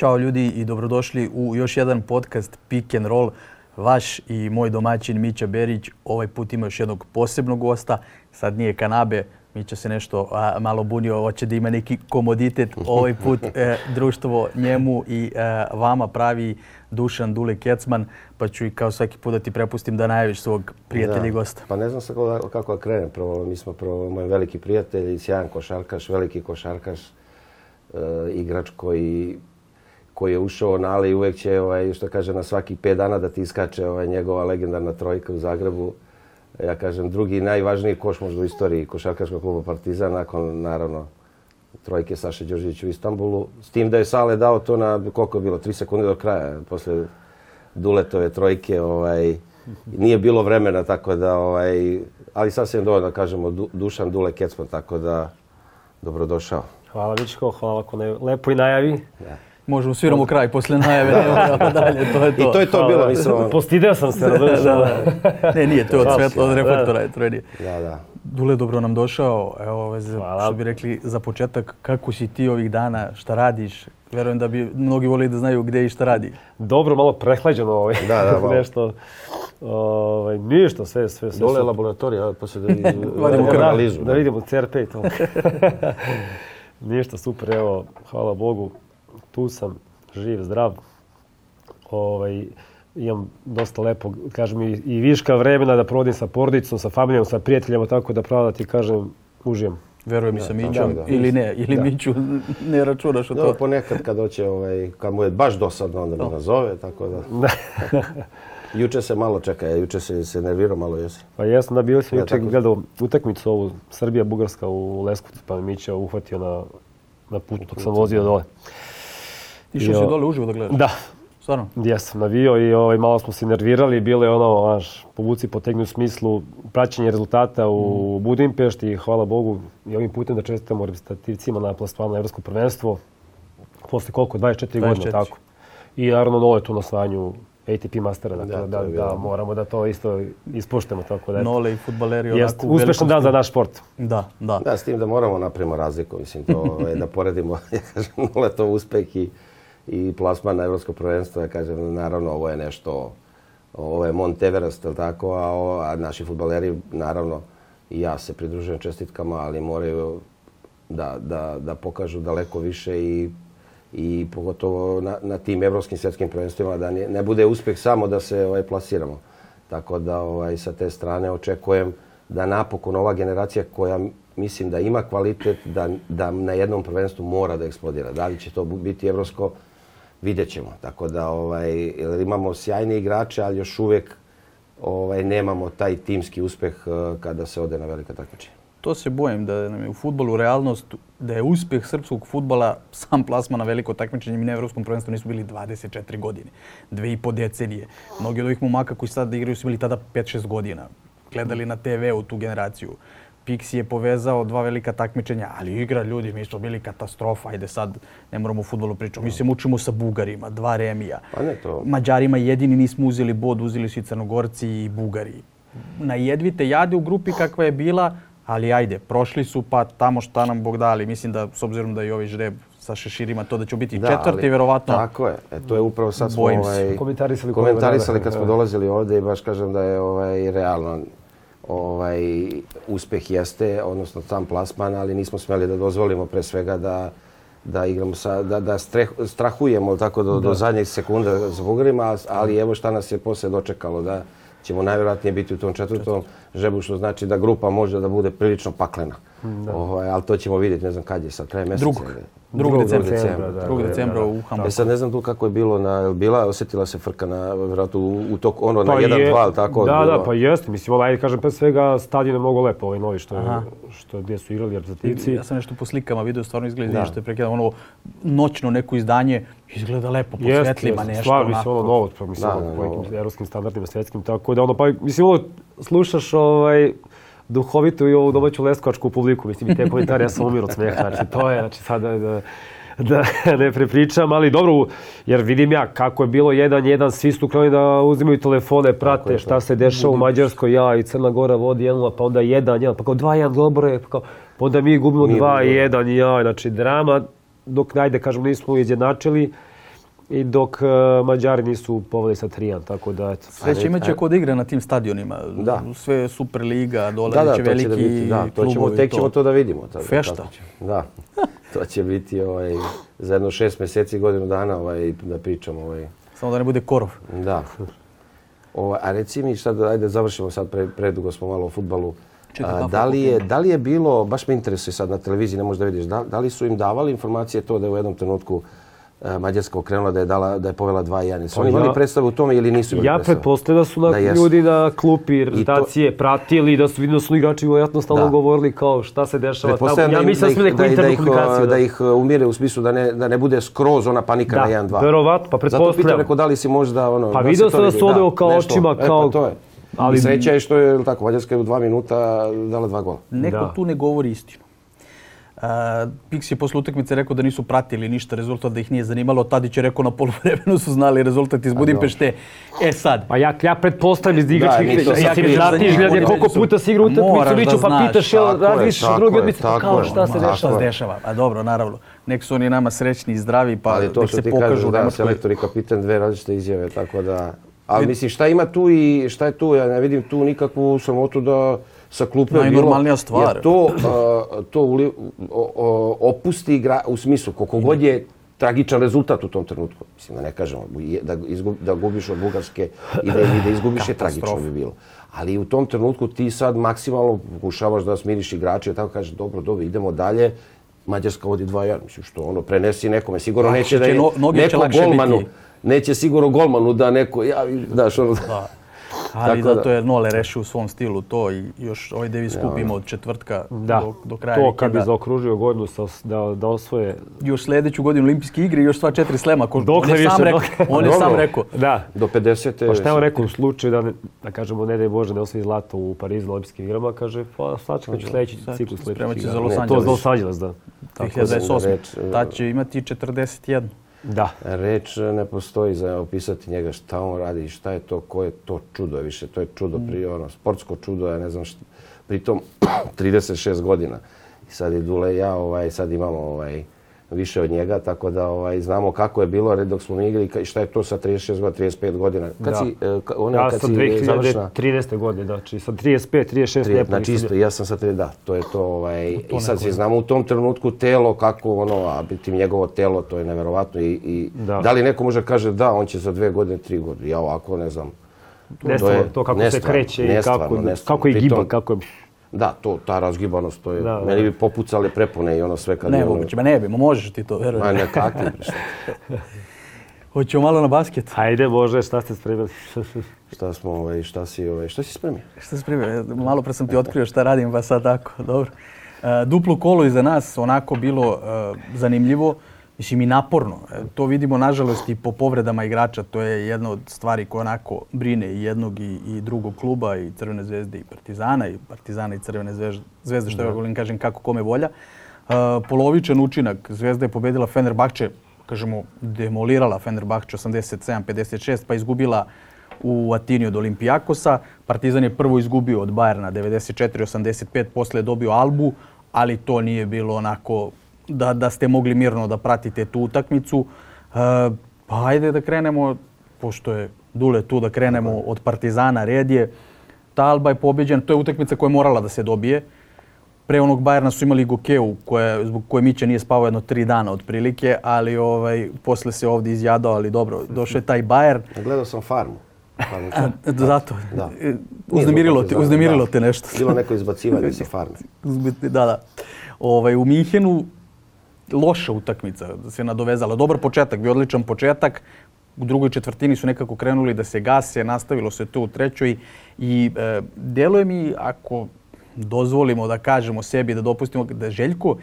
Ćao ljudi i dobrodošli u još jedan podcast Pick and Roll. Vaš i moj domaćin Mića Berić ovaj put ima još jednog posebnog gosta. Sad nije Kanabe, Mića se nešto a, malo bunio, hoće da ima neki komoditet. Ovaj put e, društvo njemu i e, vama pravi Dušan Dule Kecman, pa ću i kao svaki put da ti prepustim da najaviš svog prijatelja i gosta. Pa ne znam se kako, kako da krenem. Prvo, mi smo prvo moj veliki prijatelj, sjajan košarkaš, veliki košarkaš, e, igrač koji koji je ušao na ali uvek će, ovaj, što kaže, na svaki pet dana da ti iskače ovaj, njegova legendarna trojka u Zagrebu. Ja kažem, drugi najvažniji koš možda u istoriji košarkaškog kluba Partizan, nakon, naravno, trojke Saše Đorđević u Istanbulu. S tim da je Sale dao to na, koliko je bilo, tri sekunde do kraja, posle Duletove trojke, ovaj, nije bilo vremena, tako da, ovaj, ali sasvim dovoljno da kažemo Dušan Dule Kecman, tako da, dobrodošao. Hvala Vičko, hvala ako ne, lepo i najavi. Ja. Možemo sviramo kraj posle najave, nema dalje, to je to. I to je to bilo, nisam... Postideo sam se, razumiješ? da, da. Ne, nije, to je od svetla, od reflektora je to redi. Da, da. Dule, dobro nam došao. Evo, ove, što bi rekli za početak, kako si ti ovih dana, šta radiš? Verujem da bi mnogi volili da znaju gde i šta radi. Dobro, malo prehlađeno ovaj. Da, da, malo. Nešto, ovaj, ništa, sve, sve, sve. Dole je laboratorija, posle da Vadimo krv. analizu. Da vidimo CRP i to. ništa, super, evo, hvala Bogu, tu sam, živ, zdrav. Ovaj, imam dosta lepo, kažem, i, i viška vremena da provodim sa porodicom, sa familijom, sa prijateljima, tako da pravo da ti kažem, užijem. Verujem i sa Mićom, da, da. ili ne, ili da. Miću ne računaš o to. Da, ponekad kad hoće, ovaj, kad mu je baš dosadno, onda me nazove, tako da... juče se malo čeka, ja juče se, se nervirao malo, jesi? Pa jesam, da sam ja, juče gledao utakmicu ovu Srbija-Bugarska u Leskovcu, pa Mića uhvatio na, na putu dok sam vozio dole. Išao si dole uživo da gledaš? Da. Stvarno? Jesam navio i ovaj, malo smo se nervirali. Bilo je ono, znaš, povuci potegnu u smislu praćenja rezultata u mm. Budimpešti. Hvala Bogu i ovim putem da čestitamo reprezentativcima na plasmanu na Evropsko prvenstvo. Posle koliko? 24, 24. godine, tako. I naravno Nole tu na osvajanju ATP Mastera, dakle, da, da, da, da, moramo da to isto ispoštemo. Tako da, Nole i futbaleri onako u Uspešan dan za naš sport. Da, da. Da, s tim da moramo napravimo razliku, mislim, to, ovaj, da poredimo, ja kažem, Nole to uspeh i i plasman na evropsko prvenstvo. Ja kažem, naravno, ovo je nešto, ovo je Mont Everest, tako, a, ovo, a naši futbaleri, naravno, i ja se pridružujem čestitkama, ali moraju da, da, da pokažu daleko više i i pogotovo na, na tim evropskim svjetskim prvenstvima da ne, ne bude uspjeh samo da se ovaj plasiramo. Tako da ovaj sa te strane očekujem da napokon ova generacija koja mislim da ima kvalitet da, da na jednom prvenstvu mora da eksplodira. Da li će to biti evropsko vidjet ćemo. Tako da ovaj, imamo sjajne igrače, ali još uvijek ovaj, nemamo taj timski uspeh uh, kada se ode na velika takmičenja. To se bojim da nam je u futbolu realnost da je uspjeh srpskog futbola sam plasma na veliko takmičenje. Mi na Evropskom prvenstvu nismo bili 24 godine, dve i po decenije. Mnogi od ovih momaka koji sad igraju su bili tada 5-6 godina. Gledali na TV-u tu generaciju. Pixi je povezao dva velika takmičenja, ali igra ljudi, mi smo bili katastrofa, ajde sad ne moramo o futbolu pričati. Mi se mučimo sa Bugarima, dva remija. Pa ne to. Mađarima jedini nismo uzeli bod, uzeli su i Crnogorci i Bugari. Na jedvite jade u grupi kakva je bila, ali ajde, prošli su pa tamo šta nam Bog dali. Mislim da, s obzirom da je ovaj žreb sa šeširima, to da će biti da, četvrti, ali, verovatno. Tako je. E, to je upravo sad smo ovaj, komentarisali, komentarisali kad smo dolazili ovde i baš kažem da je ovaj, realno ovaj, uspeh jeste, odnosno sam plasman, ali nismo smeli da dozvolimo pre svega da da igramo sa, da, da streh, strahujemo tako do, da. do zadnjeg sekunda za Bugarima, ali evo šta nas je posle dočekalo da ćemo najvjerojatnije biti u tom četvrtom žebu, što znači da grupa može da bude prilično paklena. Da. Ovaj, ali to ćemo vidjeti, ne znam kad je sad, kraj mjeseca. Drugog. 2. decembra, decembra, da, 2. decembra u Hamburgu. E sad ne znam tu kako je bilo, na, bila, osjetila se frka na, vjerojatno u, u tog, ono, pa na 1-2, tako? Da, da, pa jeste. Mislim, ovaj, kažem, pre svega, stadion je mnogo lepo, ovaj novi, što, je, što gdje su igrali reprezentativci. Ja sam nešto po slikama vidio, stvarno izgleda, da. što je prekidano, ono, noćno neko izdanje, izgleda lepo, po jest, svetlima, nešto. Stvarno, mislim, ono, novo, pa, mislim, da, ono, po nekim evropskim standardima, svjetskim, tako da, ono, pa, mislim, ono, slušaš, ovaj, duhovitu i ovu domaću leskovačku publiku. Mislim, i te komentari, ja sam umir od smeha. Znači, to je, znači, sada da, da ne prepričam, ali dobro, jer vidim ja kako je bilo jedan, jedan, svi su krenuli da uzimaju telefone, prate šta se dešava u Mađarskoj, ja i Crna Gora vodi jedan, pa onda jedan, jedan, pa kao dva, jedan, dobro je, pa, kao, pa onda mi gubimo dva, jedan, ja, znači drama, dok najde, kažemo, nismo izjednačili. I dok uh, Mađari nisu poveli sa 3 tako da eto. Sve će imaće kod igre na tim stadionima. Da. Sve Superliga, dole da, da, će veliki će da biti, da, to ćemo, klubovi. tek ćemo to da vidimo. Tada, Fešta. Da. to će biti ovaj, za jedno šest mjeseci, godinu dana ovaj, da pričamo. Ovaj. Samo da ne bude korov. Da. Ovo, a reci mi da, ajde završimo sad, pre, predugo smo malo o futbalu. Čekaj, A, kako da, li je, da li je bilo, baš me interesuje sad na televiziji, ne možeš da vidiš, da, da li su im davali informacije to da je u jednom trenutku Mađarska okrenula da je, dala, da je povela 2-1? Su Pa oni ja- imali predstavu u tome ili nisu imali Ja predstavu? pretpostavljam da su na, Da jesu. ljudi na klupi reprezentacije pratili, da su da su igrači vjerojatno stalno Da. govorili kao šta se dešava tamo. Pretpostavljam Ja da, im- mislim da su ih- neku da, ih- da, internu ih, komunikaciju. da ih uh, umire u smislu da ne, da ne bude skroz ona panika Da, na 1-2. verovatno, pa Zato pitam, pretpostavljam. rekao, da li si možda ono... Pa da vidio se to sam da su ovdje kao očima, E, kao- pa to je. Ali- sreća je što je, tako, Mađarska je u dva minuta dala dva gola. Neko Da. tu ne govori istinu. Pix je posle utakmice rekao da nisu pratili ništa rezultat, da ih nije zanimalo. Tadić je rekao na poluvremenu su znali rezultat iz Budimpešte. E sad, Pa ja, ja pretpostavljam iz igračkih mi to ja ti pratiš, gledaj koliko puta si igra utakmicu, da liču pa pitaš jel druge je, utakmice, pa kao šta se dešava. šta se dešava? A dobro, naravno. Nek su oni nama srećni i zdravi, pa Ali to što se ti pokažu kažeš u da selektor i kapitan dve različite izjave, tako da... Ali mislim, šta ima tu i šta je tu? Ja ne vidim tu nikakvu sramotu da sa klupe. Najnormalnija stvar. Jer to, uh, to uli, o, o, opusti igra, u smislu, koliko god je tragičan rezultat u tom trenutku. Mislim, da ne kažemo, da, izgub, da gubiš od Bugarske i da, i da izgubiš je tragično bi bilo. Ali u tom trenutku ti sad maksimalno pokušavaš da smiriš igrače, tako kažeš, dobro, dobro, idemo dalje. Mađarska vodi 2-1, mislim što ono, prenesi nekome, sigurno neće da je no- neko golmanu, biti. neće sigurno golmanu da neko, ja, znaš, ono, Da. Ali Tako da- zato je Nole rešio u svom stilu to i još ovaj Davis Cup ima od četvrtka Da, do, do kraja to kad bi zaokružio godinu sa, da, da osvoje Još sledeću godinu olimpijske igre i još sva četiri slema. Ko, Dokle on je sam rekao. On je sam rekao. Da, do 50. Pa šta je on rekao u slučaju da, ne, da kažemo, ne daj Bože, ne osvoji zlato u Parizu na olimpijskim igrama, kaže, pa sačekat ću sljedeći Sad ciklus spremit olimpijskih će za. Los Ne, To Angeles. za Los Angeles, da. Tako da, 2028. reč, Tad će imati 41. Da. Reč ne postoji za opisati njega šta on radi i šta je to, ko je to čudo više. To je čudo, pri, ono, sportsko čudo, ja ne znam šta. Pritom 36 godina. I sad i Dule ja ovaj, sad imamo ovaj, više od njega, tako da ovaj, znamo kako je bilo dok smo mi igrali i šta je to sa 36 godina, 35 godina. Kad Da. si, e, ka- ono, Ja kad sam si završna... 2013. godine, znači sa 35, 36 Tri, lijepo. znači nisam isto, ja sam sad, da, to je to, ovaj, i sad se znamo u tom trenutku telo, kako ono, a biti njegovo telo, to je neverovatno i, i Da. da. li neko može kaže da, on će za dve godine, tri godine, ja ovako ne znam. Nestvarno, to kako se nestvarno, kreće i kako, nestvarno. kako je giba, kako je... Da, to, ta razgibanost, to je, Da, da. meni bi popucale prepune i ono sve kad Ne moguće, ma ne bi, ma možeš ti to, ma verujem. ne kakvi, Hoćemo malo na basket. Ajde, Bože, šta ste spremili? šta smo, ovaj, šta si, ovaj, šta si spremio? Šta se primio? Malo pre sam ti otkrio šta radim, pa sad tako, dobro. E, duplo kolo iza nas, onako bilo e, zanimljivo, mislim i naporno. E, to vidimo, nažalost, i po povredama igrača. To je jedna od stvari koja onako brine i jednog i, i drugog kluba, i Crvene zvezde i Partizana, i Partizana i Crvene zvezde, zvezde što ja volim kažem kako kome volja. E, polovičan učinak, Zvezda je pobedila Fenerbahče, kažemo, demolirala Fenerbahče 87-56, pa izgubila u Atini od Olimpijakosa. Partizan je prvo izgubio od Bajerna 94-85, posle je dobio Albu, ali to nije bilo onako da, da ste mogli mirno da pratite tu utakmicu. E, pa ajde da krenemo, pošto je Dule tu, da krenemo od Partizana, red je. Ta Alba je pobeđena, to je utakmica koja je morala da se dobije. Pre onog Bajerna su imali Gokeu, koje, zbog koje Mića nije spavao jedno tri dana otprilike, ali ovaj, posle se ovdje izjadao, ali dobro, došao je taj Bayern. Gledao sam farmu. farmu. Zato, Da. E, uznemirilo, te, uznemirilo da. te nešto. Bilo neko izbacivanje sa farme. Da, da. Ovaj, u Minhenu loša utakmica da se nadovezala. Dobar početak, bio odličan početak. U drugoj četvrtini su nekako krenuli da se gase, nastavilo se to u trećoj i e, deluje mi ako dozvolimo da kažemo sebi, da dopustimo da Željko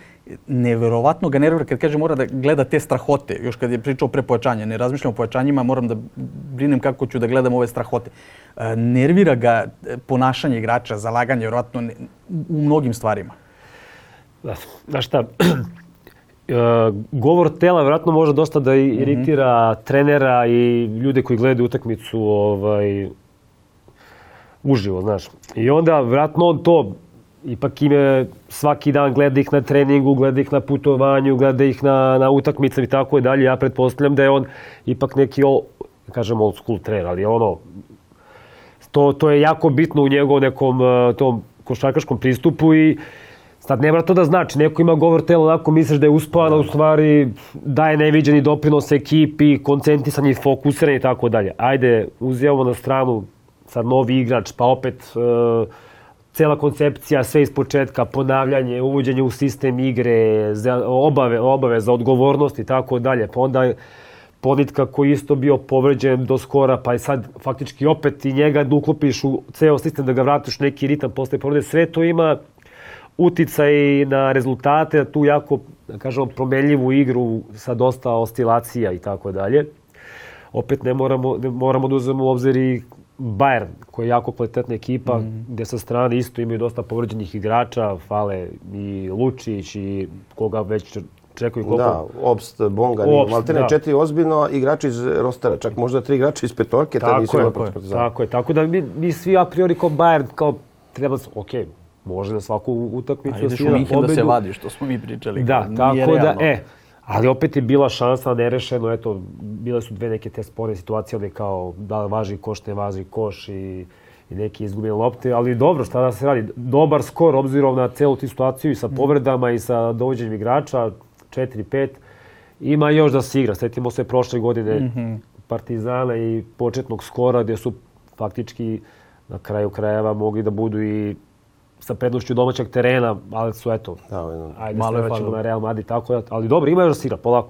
neverovatno ga nervira kad kaže mora da gleda te strahote. Još kad je pričao pre pojačanja, ne razmišljam o pojačanjima, moram da brinem kako ću da gledam ove strahote. E, nervira ga e, ponašanje igrača, zalaganje, vjerovatno ne- u mnogim stvarima. Da, Znaš šta, govor tela vjerojatno može dosta da i- iritira trenera i ljude koji gledaju utakmicu ovaj, uživo, znaš. I onda vjerojatno on to ipak ime svaki dan gleda ih na treningu, gleda ih na putovanju, gleda ih na, na utakmicama i tako dalje. Ja pretpostavljam da je on ipak neki, o, kažem, old school trener, ali ono, to, to je jako bitno u njegovom nekom uh, tom košarkaškom pristupu i Sad ne mora to da znači, neko ima govor tela, onako misliš da je uspavana, u stvari daje neviđeni doprinos ekipi, koncentrisan i fokusiran i tako dalje. Ajde, uzijemo na stranu sad novi igrač, pa opet uh, cela koncepcija, sve iz početka, ponavljanje, uvođenje u sistem igre, obave, obave za odgovornost i tako dalje. Pa onda Ponitka koji isto bio povređen do skora, pa je sad faktički opet i njega da uklopiš u ceo sistem, da ga vratiš neki ritam posle povrede. Sve to ima uticaj na rezultate, tu jako, da kažemo, promenljivu igru sa dosta oscilacija i tako dalje. Opet ne moramo, ne moramo da uzmemo u obzir i Bayern, koji je jako kvalitetna ekipa, mm. gde sa strane isto imaju dosta povređenih igrača, fale i Lučić i koga već čekaju koliko... Da, Obst, Bonga, Obst, Maltene da. četiri ozbiljno igrači iz rostera, čak možda tri igrača iz petorke, tako nisu je, tako, tako je, tako da mi, mi svi a priori kao Bayern, kao treba, ok, može na svaku utakmicu da svira pobedu. da se vadi, što smo mi pričali. Da, tako da, realno. da, e, ali opet je bila šansa nerešeno, eto, bile su dve neke te sporne situacije, one kao da li važi koš, ne važi koš i, i neki izgubljene lopte, ali dobro, šta da se radi, dobar skor obzirom na celu tu situaciju i sa povredama i sa dovođenjem igrača, 4-5, ima još da se igra. Sjetimo se prošle godine mm -hmm. Partizana i početnog skora gdje su faktički na kraju krajeva mogli da budu i sa prednošću domaćeg terena, ali su eto, da, ajde malo vraćamo na Real Madrid, tako ali dobro, ima još da se igra, polako.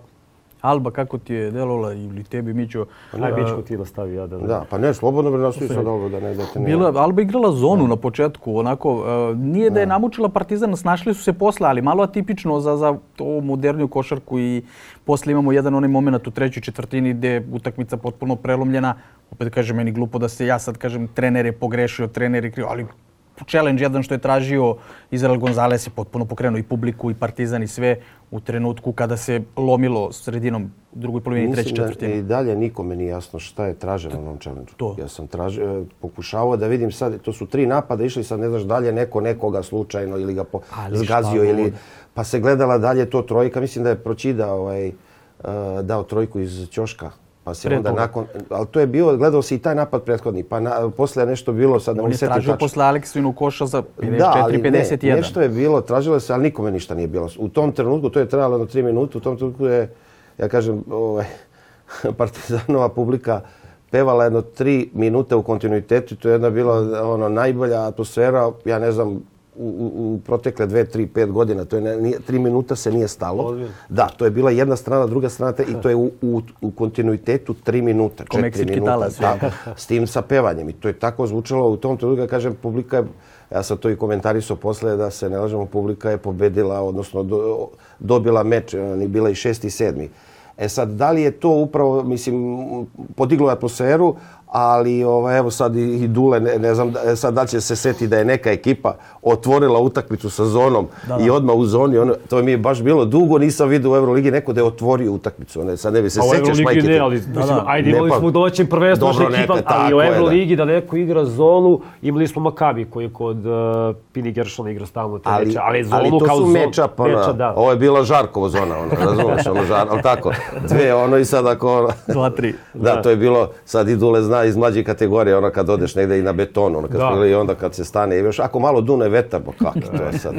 Alba, kako ti je delola ili tebi, Mićo? Pa Aj, Mićko ti da stavi, ja da... Da, pa ne, slobodno bi nastavi sad ovo da ne da te ne... Bila, Alba igrala zonu da. na početku, onako, uh, nije da je namučila Partizan, snašli su se posle, ali malo atipično za, za to moderniju košarku i posle imamo jedan onaj moment u trećoj četvrtini gde utakmica potpuno prelomljena. Opet kažem, meni glupo da se ja sad kažem, trener je pogrešio, trener je krivo, ali challenge jedan što je tražio Izrael Gonzalez je potpuno pokrenuo i publiku i Partizan i sve u trenutku kada se lomilo sredinom drugoj polovini treće četvrtine. Mislim da i dalje nikome nije jasno šta je traženo na onom challenge To. Ja sam tražio, pokušavao da vidim sad, to su tri napada išli, sad ne znaš dalje neko nekoga slučajno ili ga po, zgazio ili pa se gledala dalje to trojka. Mislim da je Pročida ovaj, uh, dao trojku iz Ćoška Pa se onda nakon, ali to je bilo, gledao se i taj napad prethodni, pa na, posle je nešto bilo, sad ne On je tražio tačno. posle Aleksinu koša za 54-51. Da, ali ne, nešto je bilo, tražilo se, ali nikome ništa nije bilo. U tom trenutku, to je trajalo jedno tri minuta, u tom trenutku je, ja kažem, ovaj, partizanova publika pevala jedno tri minute u kontinuitetu, to je jedna bila ono, najbolja atmosfera, ja ne znam, u, u protekle dve, tri, pet godina, to je ne, nije, tri minuta se nije stalo. Da, to je bila jedna strana, druga strana te, i to je u, u, u kontinuitetu tri minuta, Ko četiri minuta. Talas, da, s tim sa pevanjem. I to je tako zvučalo u tom trenutku, kažem, publika je, ja sam to i komentarisao posle, da se ne lažemo, publika je pobedila, odnosno do, dobila meč, ni bila i šesti i sedmi. E sad, da li je to upravo, mislim, podiglo atmosferu, ali ovaj, evo sad i Dule, ne, ne znam e, sad da će se seti da je neka ekipa otvorila utakmicu sa zonom da, da. i odmah u zoni, ono, to mi je baš bilo dugo, nisam vidio u Euroligi neko da je otvorio utakmicu, ne, sad ne bi se sećaš Majke. Ne, ali, da, da. ajde, imali smo u domaćem prvenstvu naša ekipa, ali u Euroligi da. da neko igra zonu, imali smo Makabi koji je kod uh, Pini Gershona igra stalno te ali, meče, ali zonu ali to kao meča, pa, meča, da. Ovo je bila Žarkovo zona, ono, razumeš, ono, žar, ali tako, dve, ono i sad ako... Ono, Dva, tri. Da, da, to je bilo, sad i Dule zna iz mlađe kategorije, ono kad odeš negde i na beton, ono kad da. i onda kad se stane, i još ako malo dune vetar, pa kak to je sad,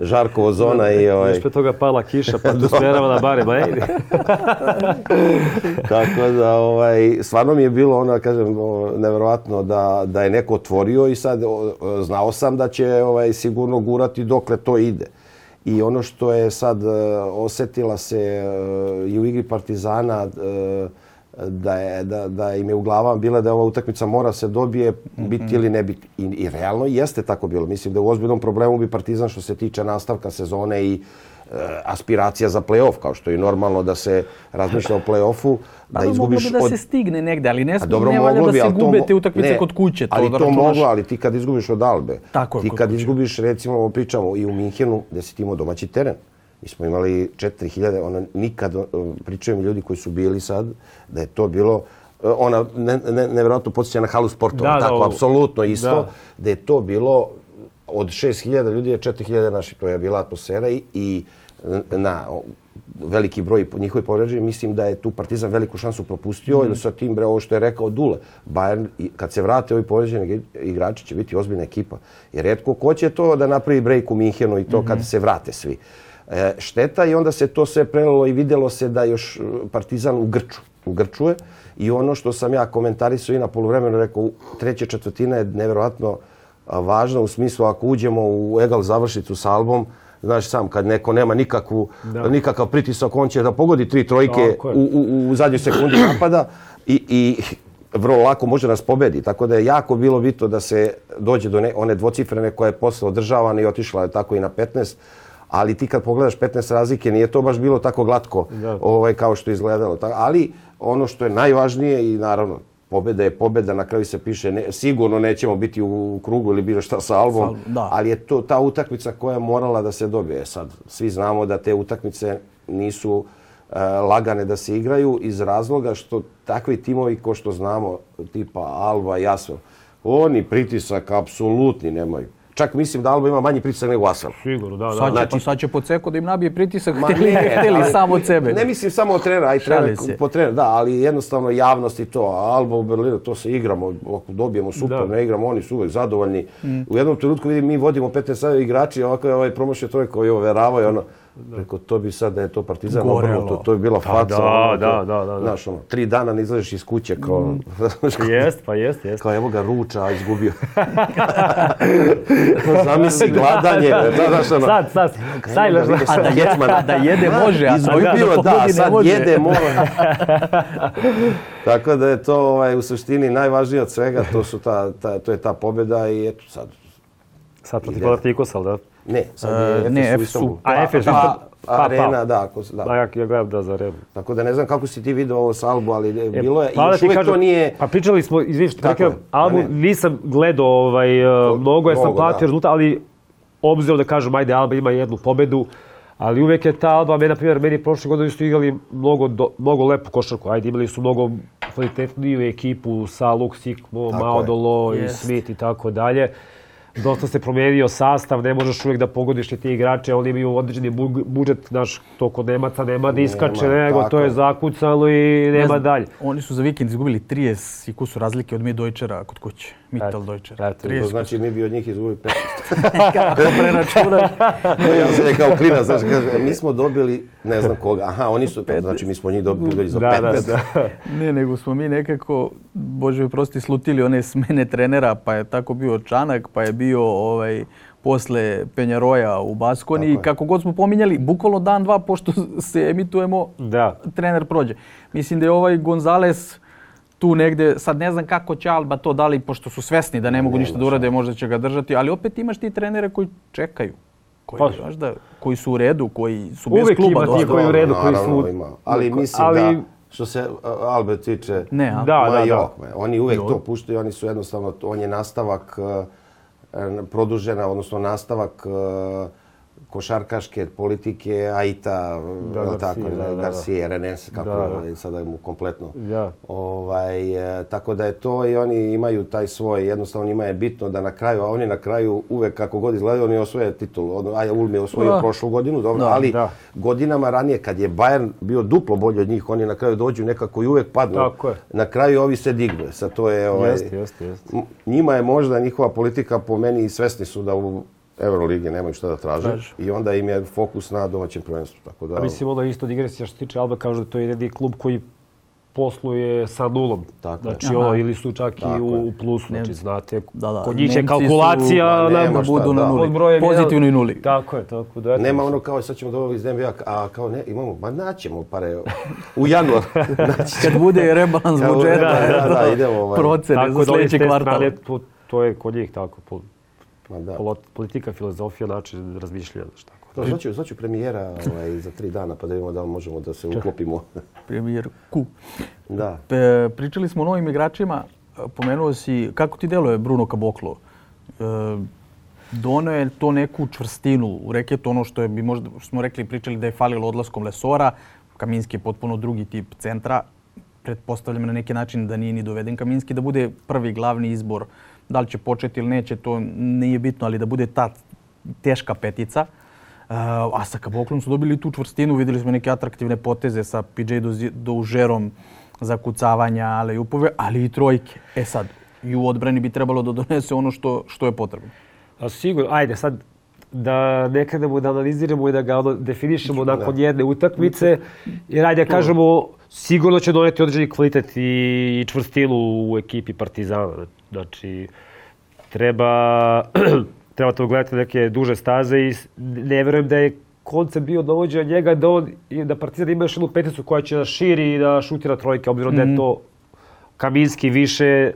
Žarkovo zona i ovaj... Još pre toga pala kiša, pa tu smerava na bare, ma ejdi. Tako da, ovaj, stvarno mi je bilo ono, kažem, neverovatno da, da je neko otvorio i sad znao sam da će ovaj, sigurno gurati dokle to ide. I ono što je sad uh, osetila se uh, i u igri Partizana, uh, da, je, da, da im je u glavama bila da ova utakmica mora se dobije, mm -hmm. ili ne biti. I, I realno jeste tako bilo. Mislim da u ozbiljnom problemu bi Partizan što se tiče nastavka sezone i e, aspiracija za play-off, kao što je normalno da se razmišlja o play-offu. Da pa izgubiš moglo bi da se stigne negde, ali ne, dobro, ne valja da se gube te utakmice ne, kod kuće. To ali da to moglo, ali ti kad izgubiš od Albe, Tako ti kad kuće. izgubiš, recimo, pričamo i u Minhenu, gde si ti imao domaći teren, Mi smo imali 4000, ona nikad, pričaju mi ljudi koji su bili sad, da je to bilo, ona ne, ne, nevjerojatno podsjeća na halu sportova, da, tako, da, apsolutno isto, da. da je to bilo od 6000 ljudi je 4000 naših. To je bila atmosfera i, i na veliki broj njihovi povređeni, mislim da je tu Partizan veliku šansu propustio, mm. sa tim bre, ovo što je rekao Dule, Bayern, kad se vrate ovi povređeni igrači će biti ozbiljna ekipa. Jer redko ko će to da napravi break u Minhenu i to mm -hmm. kad se vrate svi. E, šteta i onda se to sve prenalo i videlo se da još e, Partizan u Grču, u Grčuje. I ono što sam ja komentarisao i na polovremenu rekao, treća četvrtina je nevjerojatno važna u smislu ako uđemo u egal završicu s albom, znaš sam, kad neko nema nikakvu, da. nikakav pritisak, on će da pogodi tri trojke u, u, u zadnjoj sekundi napada i, i vrlo lako može nas pobedi. Tako da je jako bilo bitno da se dođe do ne, one dvocifrene koja je posle održavana i otišla je tako i na 15. Ali ti kad pogledaš 15 razlike, nije to baš bilo tako glatko ovaj, kao što je izgledalo. Ali ono što je najvažnije i naravno pobeda je pobeda, na kraju se piše ne, sigurno nećemo biti u krugu ili bilo šta sa Albom, da. ali je to ta utakmica koja je morala da se dobije. Sad, svi znamo da te utakmice nisu e, lagane da se igraju iz razloga što takvi timovi ko što znamo, tipa Alba i Asvel, oni pritisak apsolutni nemaju. Čak mislim da Alba ima manji pritisak nego Asvel. Sigurno, da, da. Sad će, znači, pa sad će po ceku da im nabije pritisak, ma hteli, ne, hteli ali, samo od sebe. Ne mislim samo od trenera, aj trener, po trener, da, ali jednostavno javnost i to. Alba u Berlinu, to se igramo, ako dobijemo super, da. ne igramo, oni su uvek zadovoljni. Mm. U jednom trenutku vidim, mi vodimo 15 igrači, ovako je ovaj promošio trojka koji overavaju, ono, Rekao, to bi sad da je to Partizan obrnuto, to bi bila faca. Da, ono, da, da, da, Znaš, ono, tri dana ne izlaziš iz kuće, kao... Mm. jest, pa jest, jest. Kao, evo ga, ruča, izgubio. Zamisli gladanje. Da, znaš, ono, sad, sad, sad, a da, je, da jede može, a izgubio, da, da, sad može. jede može. Tako da je to ovaj, u suštini najvažnije od svega, to, su ta, ta, to je ta pobjeda i eto sad. Sad protiv Panathinaikosa, da? Ne, sad je uh, ne, Efes u A, Efes, pa, pa, pa, Arena, da. Ako, da. da. ja, ja gledam da za Arenu. Tako da ne znam kako si ti vidio ovo s Albu, ali e, bilo je, pa, još uvijek kažem, to nije... Pa pričali smo, izvini što rekao, Albu nisam gledao ovaj, to, mnogo, jer sam platio rezultat, ali obzirom da kažem, ajde, Alba ima jednu pobedu, ali uvek je ta Alba, meni, na primjer, meni prošle godine su igrali mnogo, do, mnogo lepu košarku, ajde, imali su mnogo kvalitetniju ekipu sa Luke Sikmo, Maodolo i Smith i tako dalje dosta se promenio sastav, ne možeš uvijek da pogodiš te igrače, oni imaju određeni budžet, znaš, to kod Nemaca nema da iskače, nema, nego tako. to je zakucano i nema ne dalje. Oni su za vikend izgubili 30 i kusu razlike od mi Dojčera kod kuće. Mittel Deutscher. Znači mi bi od njih izgubili 15. Kako preračunati? ja sam je kao klinac, znači kaže, mi smo dobili ne znam koga. Aha, oni su, znači mi smo njih dobili za 15. Da, da, da. ne, nego smo mi nekako, bože prosti, slutili one smene trenera, pa je tako bio Čanak, pa je bio ovaj, posle Penjaroja u Baskoni. Tako kako god smo pominjali, bukvalno dan, dva, pošto se emitujemo, da. trener prođe. Mislim da je ovaj Gonzales tu negde, sad ne znam kako će Alba to dali, pošto su svesni da ne mogu ne, ništa da urade, možda će ga držati, ali opet imaš ti trenere koji čekaju. Koji, pa, znaš da, koji su u redu, koji su bez kluba. Uvijek ima ti koji u redu, koji su... Ima. Ali mislim ali... da, što se Albe tiče, ne, a? da, da, da. oni uvijek to puštaju, oni su jednostavno, on je nastavak uh, produžena, odnosno nastavak uh, košarkaške politike Aita, da, Garcia, tako, da, da, Garcia, Renes, kako da, da. sada mu kompletno. Ja. Ovaj, e, tako da je to i oni imaju taj svoj, jednostavno njima je bitno da na kraju, a oni na kraju uvek kako god izgledaju, oni osvoje titul. Ono, Aja Ulm je osvojio da. prošlu godinu, dobro, da, ali da. godinama ranije kad je Bayern bio duplo bolji od njih, oni na kraju dođu nekako i uvek padnu. Tako je. Na kraju ovi se dignu. Sa to je, ovaj, jeste, jeste, jeste. Njima je možda njihova politika po meni i svesni su da u Euroligi nemaju šta da traže Traži. i onda im je fokus na domaćem prvenstvu. Tako da... A mislim, ono isto digresija što se tiče Alba, kažu da to je jedini klub koji posluje sa nulom. Tako znači, je. ono, ili su čak Tako i u, plusu. Znači, znate, da, da. kod njih je kalkulacija su, na, da budu na nuli. Brojem, Pozitivnoj nuli. Tako je, tako da. Nema ono kao sad ćemo dobiti iz NBA, a kao ne, imamo, ma naćemo pare u januar. Kad bude rebalans budžeta, da, da, da, idemo. Ovaj. Procene za sljedeći kvartal. To, to je kod njih tako. Ma da. Politika, filozofija, način razmišljanja, šta. Da, zvaću, zvaću premijera ovaj, za tri dana pa da vidimo da li možemo da se uklopimo. Premijer Ku. Da. Pe, pričali smo o novim igračima. Pomenuo si, kako ti deluje Bruno Caboclo? E, dono je to neku čvrstinu u reketu, ono što je, bi možda, što smo rekli, pričali da je falilo odlaskom Lesora. Kaminski je potpuno drugi tip centra. Pretpostavljam na neki način da nije ni doveden Kaminski da bude prvi glavni izbor Da li će početi ili neće, to nije bitno, ali da bude ta teška petica. Uh, a sa Kaboklom su dobili tu čvrstinu, videli smo neke atraktivne poteze sa PJ Doužerom za kucavanja, ale i upove, ali i trojke. E sad, i u odbrani bi trebalo da donese ono što, što je potrebno. A sigurno, ajde sad da ne krenemo da analiziramo i da ga ono definišemo nakon da. jedne utakmice. Jer ajde da kažemo, sigurno će doneti određeni kvalitet i čvrstinu u ekipi Partizana. Znači, treba, treba to gledati neke duže staze i ne verujem da je koncept bio dovođenja njega da, on, da Partizan ima još jednu peticu koja će da širi i da šutira trojke, obzirom mm da je mhm. to Kaminski više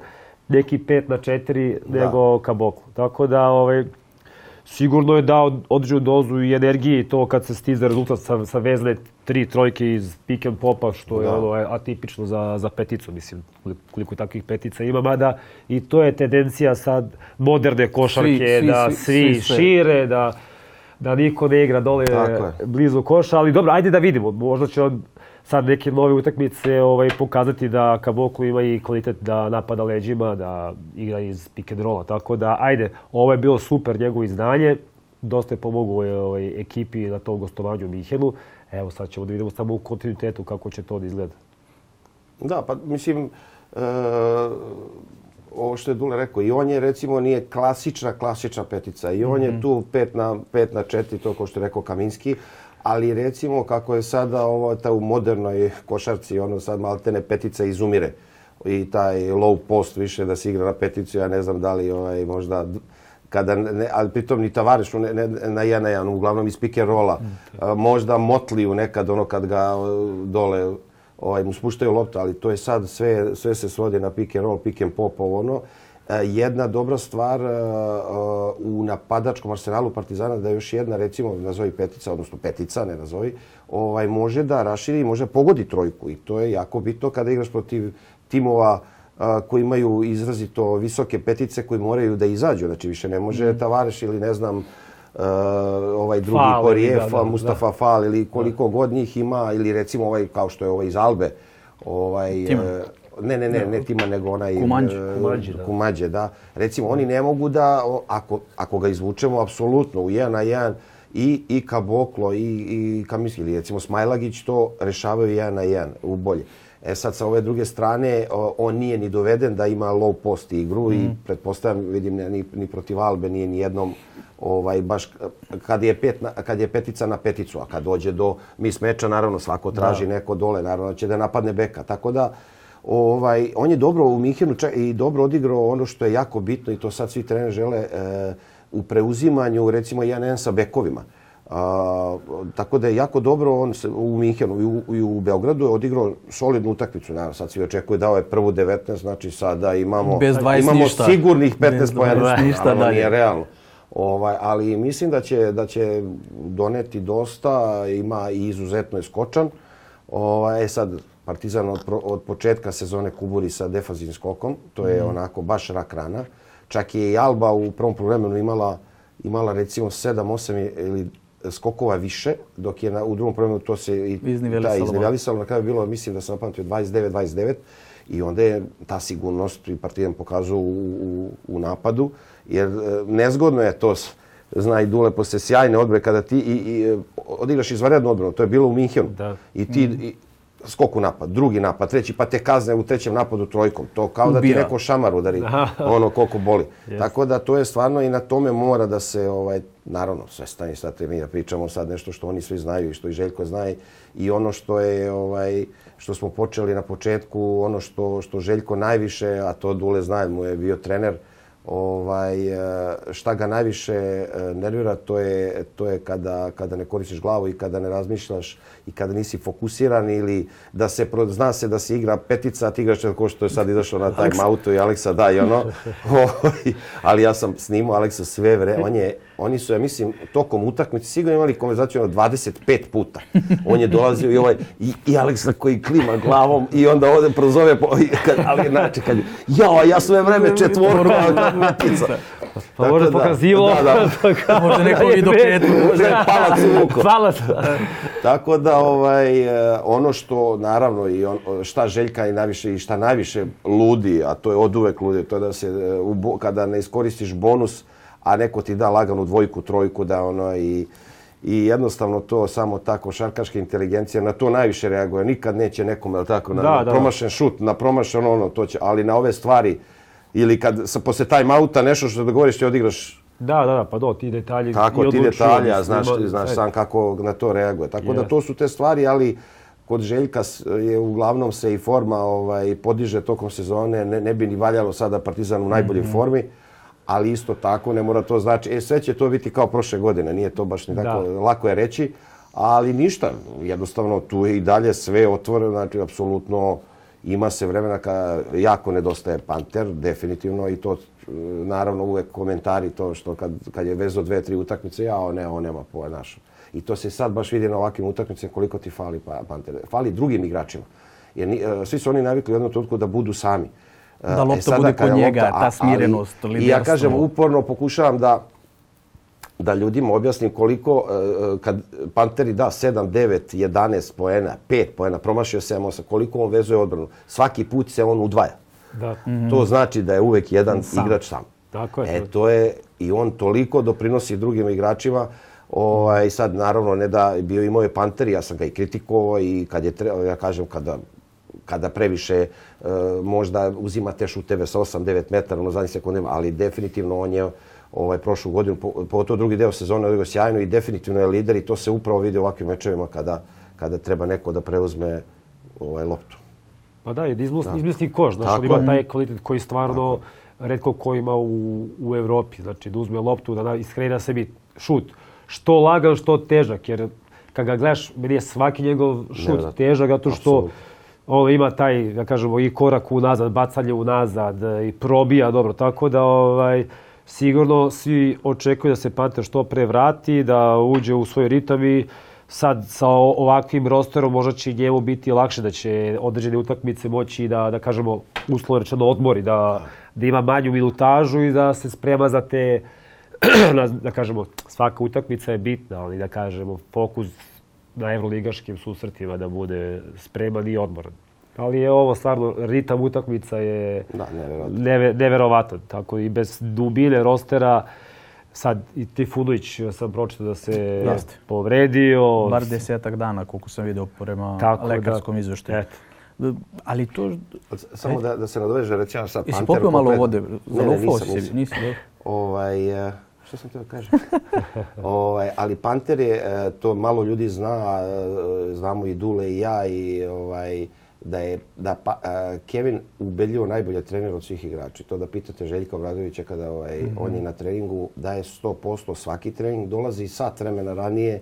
neki 5 na 4 da. nego Kaboklu. Tako da, ovaj, sigurno je dao određenu dozu i energije i to kad se stiza rezultat sa, sa vezle tri trojke iz pick and popa, što je da. ono atipično za, za peticu, mislim, koliko takvih petica ima, mada i to je tendencija sad moderne košarke, svi, svi, da svi, svi šire, da, da niko ne igra dole blizu koša, ali dobro, ajde da vidimo, možda će on sad neke nove utakmice ovaj, pokazati da Kaboklu ima i kvalitet da napada leđima, da igra iz pick and rolla. Tako da, ajde, ovo je bilo super njegovo izdanje. Dosta je pomogao ovaj, ekipi na tom gostovanju u Mihenu. Evo sad ćemo da vidimo samo u kontinuitetu kako će to da izgleda. Da, pa mislim, e, ovo što je Dule rekao, i on je recimo nije klasična, klasična petica. I on mm -hmm. je mhm. tu 5 na, 5 na 4, to kao što je rekao Kaminski ali recimo kako je sada ovo ta u modernoj košarci ono sad maltene petica izumire i taj low post više da se igra na peticu ja ne znam da li ovaj možda kada ne, ali pritom ni Tavareš ne, ne, na jedan na jedan, uglavnom iz pick and rolla. Mm, možda Motliju nekad ono kad ga dole ovaj, mu spuštaju loptu, ali to je sad sve, sve se svodi na pick and roll, pick and pop, ovo ono. E, jedna dobra stvar e, e, u napadačkom arsenalu Partizana da je još jedna, recimo, nazovi petica, odnosno petica, ne nazovi, ovaj, može da raširi i može pogodi trojku. I to je jako bitno kada igraš protiv timova koji imaju izrazito visoke petice koji moraju da izađu. Znači više ne može mm. Tavareš ili ne znam ovaj drugi Fal, Korijef, da, da, Mustafa da. Fal ili koliko da. god njih ima ili recimo ovaj kao što je ovaj iz Albe. Ovaj, Tim. Ne, ne, ne, ne Tima, nego onaj... Kumađe. Kumađe, da. Kumađe, da. Recimo, oni ne mogu da, ako, ako ga izvučemo apsolutno u jedan na jedan, i, i Kaboklo i, i Kaminski, ili recimo Smajlagić to rešavaju jedan na jedan u bolje. E sad sa ove druge strane, on nije ni doveden da ima low post igru mm. i pretpostavljam, vidim, ni, ni protiv Albe nije ni jednom ovaj, baš kad je, pet kad je petica na peticu, a kad dođe do mis meča, naravno svako traži da. neko dole, naravno će da napadne beka. Tako da, Ovaj, on je dobro u Mihenu i dobro odigrao ono što je jako bitno i to sad svi treneri žele e, u preuzimanju recimo jedan sa bekovima. A, tako da je jako dobro on se, u Minhenu i u, i u Beogradu je odigrao solidnu utakmicu. Naravno, sad svi očekuje dao je prvu 19, znači sada imamo, Bez imamo ništa. sigurnih 15 pojena. Ništa dalje. Nije realno. Ovaj, ali mislim da će, da će doneti dosta, ima i izuzetno je skočan. Ovaj, e sad, Partizan od, od početka sezone kuburi sa defazivnim skokom. To je mm. onako baš rak rana. Čak je i Alba u prvom problemu imala, imala recimo 7, 8 ili skokova više, dok je na, u drugom problemu to se i iznivelisalo. Da, iznivelisalo. Na kraju bilo, mislim da sam napamtio, 29-29. I onda je ta sigurnost i Partizan pokazao u, u, u napadu. Jer e, nezgodno je to, zna i Dule, posle sjajne odbre, kada ti i, i, odigraš izvanrednu odbranu. To je bilo u Minhenu. Da. I ti, mm. i, skok u napad, drugi napad, treći, pa te kazne u trećem napadu trojkom. To kao da ti neko šamar udari, ono koliko boli. Yes. Tako da to je stvarno i na tome mora da se, ovaj, naravno, sve stani sad mi da pričamo sad nešto što oni svi znaju i što i Željko zna i ono što je, ovaj, što smo počeli na početku, ono što, što Željko najviše, a to Dule zna, mu je bio trener, ovaj, e, šta ga najviše e, nervira, to je, to je kada, kada ne koristiš glavu i kada ne razmišljaš i kada nisi fokusiran ili da se, zna se da se igra petica, a ti igraš ko što je sad izašao na taj auto i Aleksa da i ono. Ovaj, ali ja sam snimao Aleksa sve vre, on je, oni su, ja mislim, tokom utakmice sigurno imali konverzaciju na 25 puta. On je dolazio i ovaj, i, i Aleksa koji klima glavom i onda ode prozove, po, kad, ali znači kad, ja, ja sve vreme četvorka, petica. Pa možda pokazivo. Da, da. možda neko vidio petu. Možda je palac u uko. Palac. Tako da ovaj, e, ono što naravno i on, šta Željka i najviše i šta najviše ludi, a to je od uvek ludi, to je da se e, u, kada ne iskoristiš bonus, a neko ti da laganu dvojku, trojku, da ono i i jednostavno to samo tako šarkaška inteligencija na to najviše reaguje. Nikad neće nekome tako na, da, da, promašen šut, na promašen ono, to će, ali na ove stvari ili kad sa, posle time outa nešto što da govoriš ti odigraš Da, da, da, pa do, ti detalji Tako, ti detalji, a znaš, ima, znaš sam kako na to reaguje. Tako yes. da to su te stvari, ali kod Željka je uglavnom se i forma ovaj, podiže tokom sezone. Ne, ne bi ni valjalo sada Partizan u najboljoj mm -hmm. formi ali isto tako ne mora to znači, e sve će to biti kao prošle godine, nije to baš ni tako, da. lako je reći, ali ništa, jednostavno tu je i dalje sve otvoreno, znači apsolutno ima se vremena kada jako nedostaje Panter, definitivno i to naravno uvek komentari to što kad, kad je vezo dve, tri utakmice, ja, o ne, on nema po naš. I to se sad baš vidi na ovakvim utakmicama koliko ti fali pa, Panter. Fali drugim igračima. Jer ni, e, svi su oni navikli u jednom trenutku da budu sami. Da e, lopta e, bude kod njega, lopta, ta smirenost, liderstvo. I ja kažem, uporno pokušavam da da ljudima objasnim koliko, e, kad Panteri da 7, 9, 11 poena, 5 poena, promašio 7, 8, koliko on vezuje odbranu. Svaki put se on udvaja. Da. To znači da je uvek jedan sam. igrač sam. Tako je. E, to je, i on toliko doprinosi drugim igračima, Ovaj, sad, naravno, ne da bio imao je Panter, ja sam ga i kritikovao i kad je trebao, ja kažem, kada kada previše e, možda uzima te šuteve sa 8-9 metara na zadnjih sekundima, ali definitivno on je ovaj, prošlu godinu, pogotovo drugi deo sezone, odigrao sjajno i definitivno je lider i to se upravo vidi u ovakvim mečevima kada, kada treba neko da preuzme ovaj, loptu. Pa da, je izmisli koš, znaš, on ima taj kvalitet koji stvarno Tako. redko ko ima u, u Evropi, znači da uzme loptu, da iskreira sebi šut. Što lagan, što težak, jer kad ga gledaš, meni je svaki njegov šut ne, da, težak, zato što Absolut ovo ima taj, da kažemo, i korak unazad, bacanje unazad i probija dobro. Tako da ovaj, sigurno svi očekuju da se Panter što pre vrati, da uđe u svoj ritam i sad sa ovakvim rosterom možda će njemu biti lakše da će određene utakmice moći da, da kažemo, uslovno rečeno odmori, da, da ima manju minutažu i da se sprema za te, da kažemo, svaka utakmica je bitna, ali da kažemo, fokus na evroligaškim susretima da bude spreman i odmoran. Ali je ovo stvarno, ritam utakmica je da, neve, neverovatan. Tako i bez dubine rostera, sad i Tifunović sam pročitao da se Jeste. povredio. Bar desetak dana, koliko sam vidio prema Tako da. lekarskom da, izveštaju. Ali to... Samo da, da se nadoveže, reći ja sad Panter... Jesi popio malo vode? Ne, ne, nisam, nisam. Ovaj, uh, što sam teo da kažem? ovaj, ali Panter je, e, to malo ljudi zna, e, znamo i Dule i ja, i ovaj, da je da pa, uh, Kevin ubedljivo najbolje trener od svih igrača. To da pitate Željka Obradovića kada ovaj, mm -hmm. on je na treningu, daje 100% svaki trening, dolazi sat vremena ranije,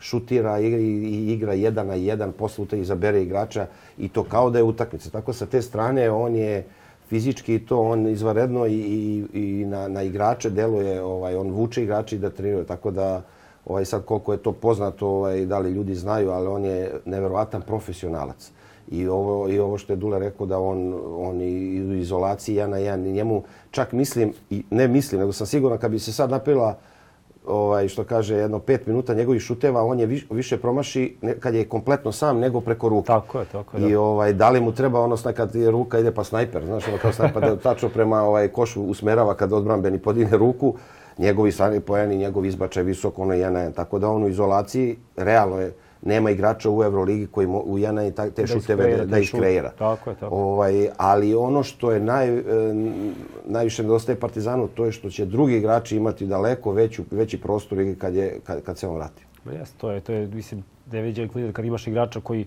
šutira i, i igra jedan na jedan, posle izabere igrača i to kao da je utakmica. Tako sa te strane on je fizički to on izvaredno i, i, i na, na igrače deluje, ovaj, on vuče igrače da treniraju, tako da ovaj, sad koliko je to poznato, ovaj, da li ljudi znaju, ali on je neverovatan profesionalac. I ovo, I ovo što je Dule rekao da on, on i u izolaciji ja na jedan, njemu čak mislim, i ne mislim, nego sam siguran kad bi se sad napila ovaj, što kaže, jedno pet minuta njegovih šuteva, on je viš, više promaši kad je kompletno sam nego preko ruke. Tako je, tako je. I ovaj, da li mu treba ono kad je ruka ide pa snajper, znaš, ono kao snajper da tačno prema ovaj, košu usmerava kad odbranbeni podine ruku, njegovi stvarni pojeni, njegov izbačaj visoko, ono je Tako da on u izolaciji, realno je, nema igrača u Euroligi koji mo, u jedna i te šuteve da, da ih kreira. Tako je, tako. Ovaj, ali ono što je naj, e, najviše nedostaje Partizanu, to je što će drugi igrači imati daleko veću, veći prostor kad, je, kad, kad se on vrati. Ma jes, to je, to je, mislim, neviđen klider kad imaš igrača koji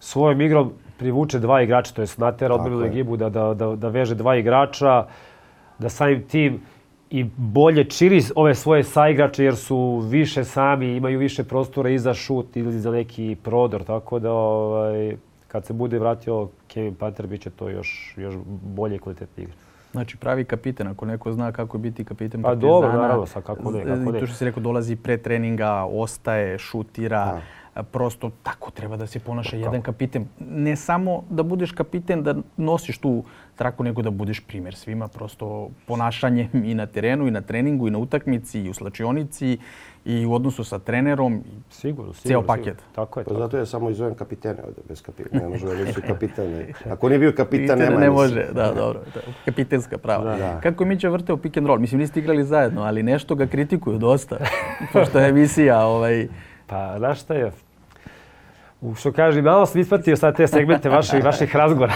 svojom igrom privuče dva igrača, to je natera odbranu ekipu da, da, da, da veže dva igrača, da samim tim i bolje čiri ove svoje saigrače jer su više sami, imaju više prostora i za šut ili za neki prodor, tako da ovaj, kad se bude vratio Kevin Panter bit će to još, još bolje kvalitetni igra. Znači pravi kapiten, ako neko zna kako biti kapiten pa Partizana. Pa dobro, naravno, sa kako ne, kako ne. To što si rekao, dolazi pre treninga, ostaje, šutira. Prosto tako treba da se ponaša jedan kapiten. Ne samo da budeš kapiten, da nosiš tu traku, nego da budeš primjer svima. Prosto ponašanje i na terenu, i na treningu, i na utakmici, i u slačionici, i u odnosu sa trenerom. Sigurno, sigurno. Ceo paket. Sigurno. Tako je. Pa zato ja samo izovem kapitene ovdje, bez kapitena. Ne može da reći kapitene. Ako nije bio kapitan, nema Ne može, da, dobro. Da, kapitenska prava. Da. Kako je Mića vrteo pick and roll? Mislim, niste igrali zajedno, ali nešto ga kritikuju dosta. pošto je emisija ovaj, Pa, znaš šta je? Što kaže, malo sam ispratio sad te segmente vaših, vaših razgovora.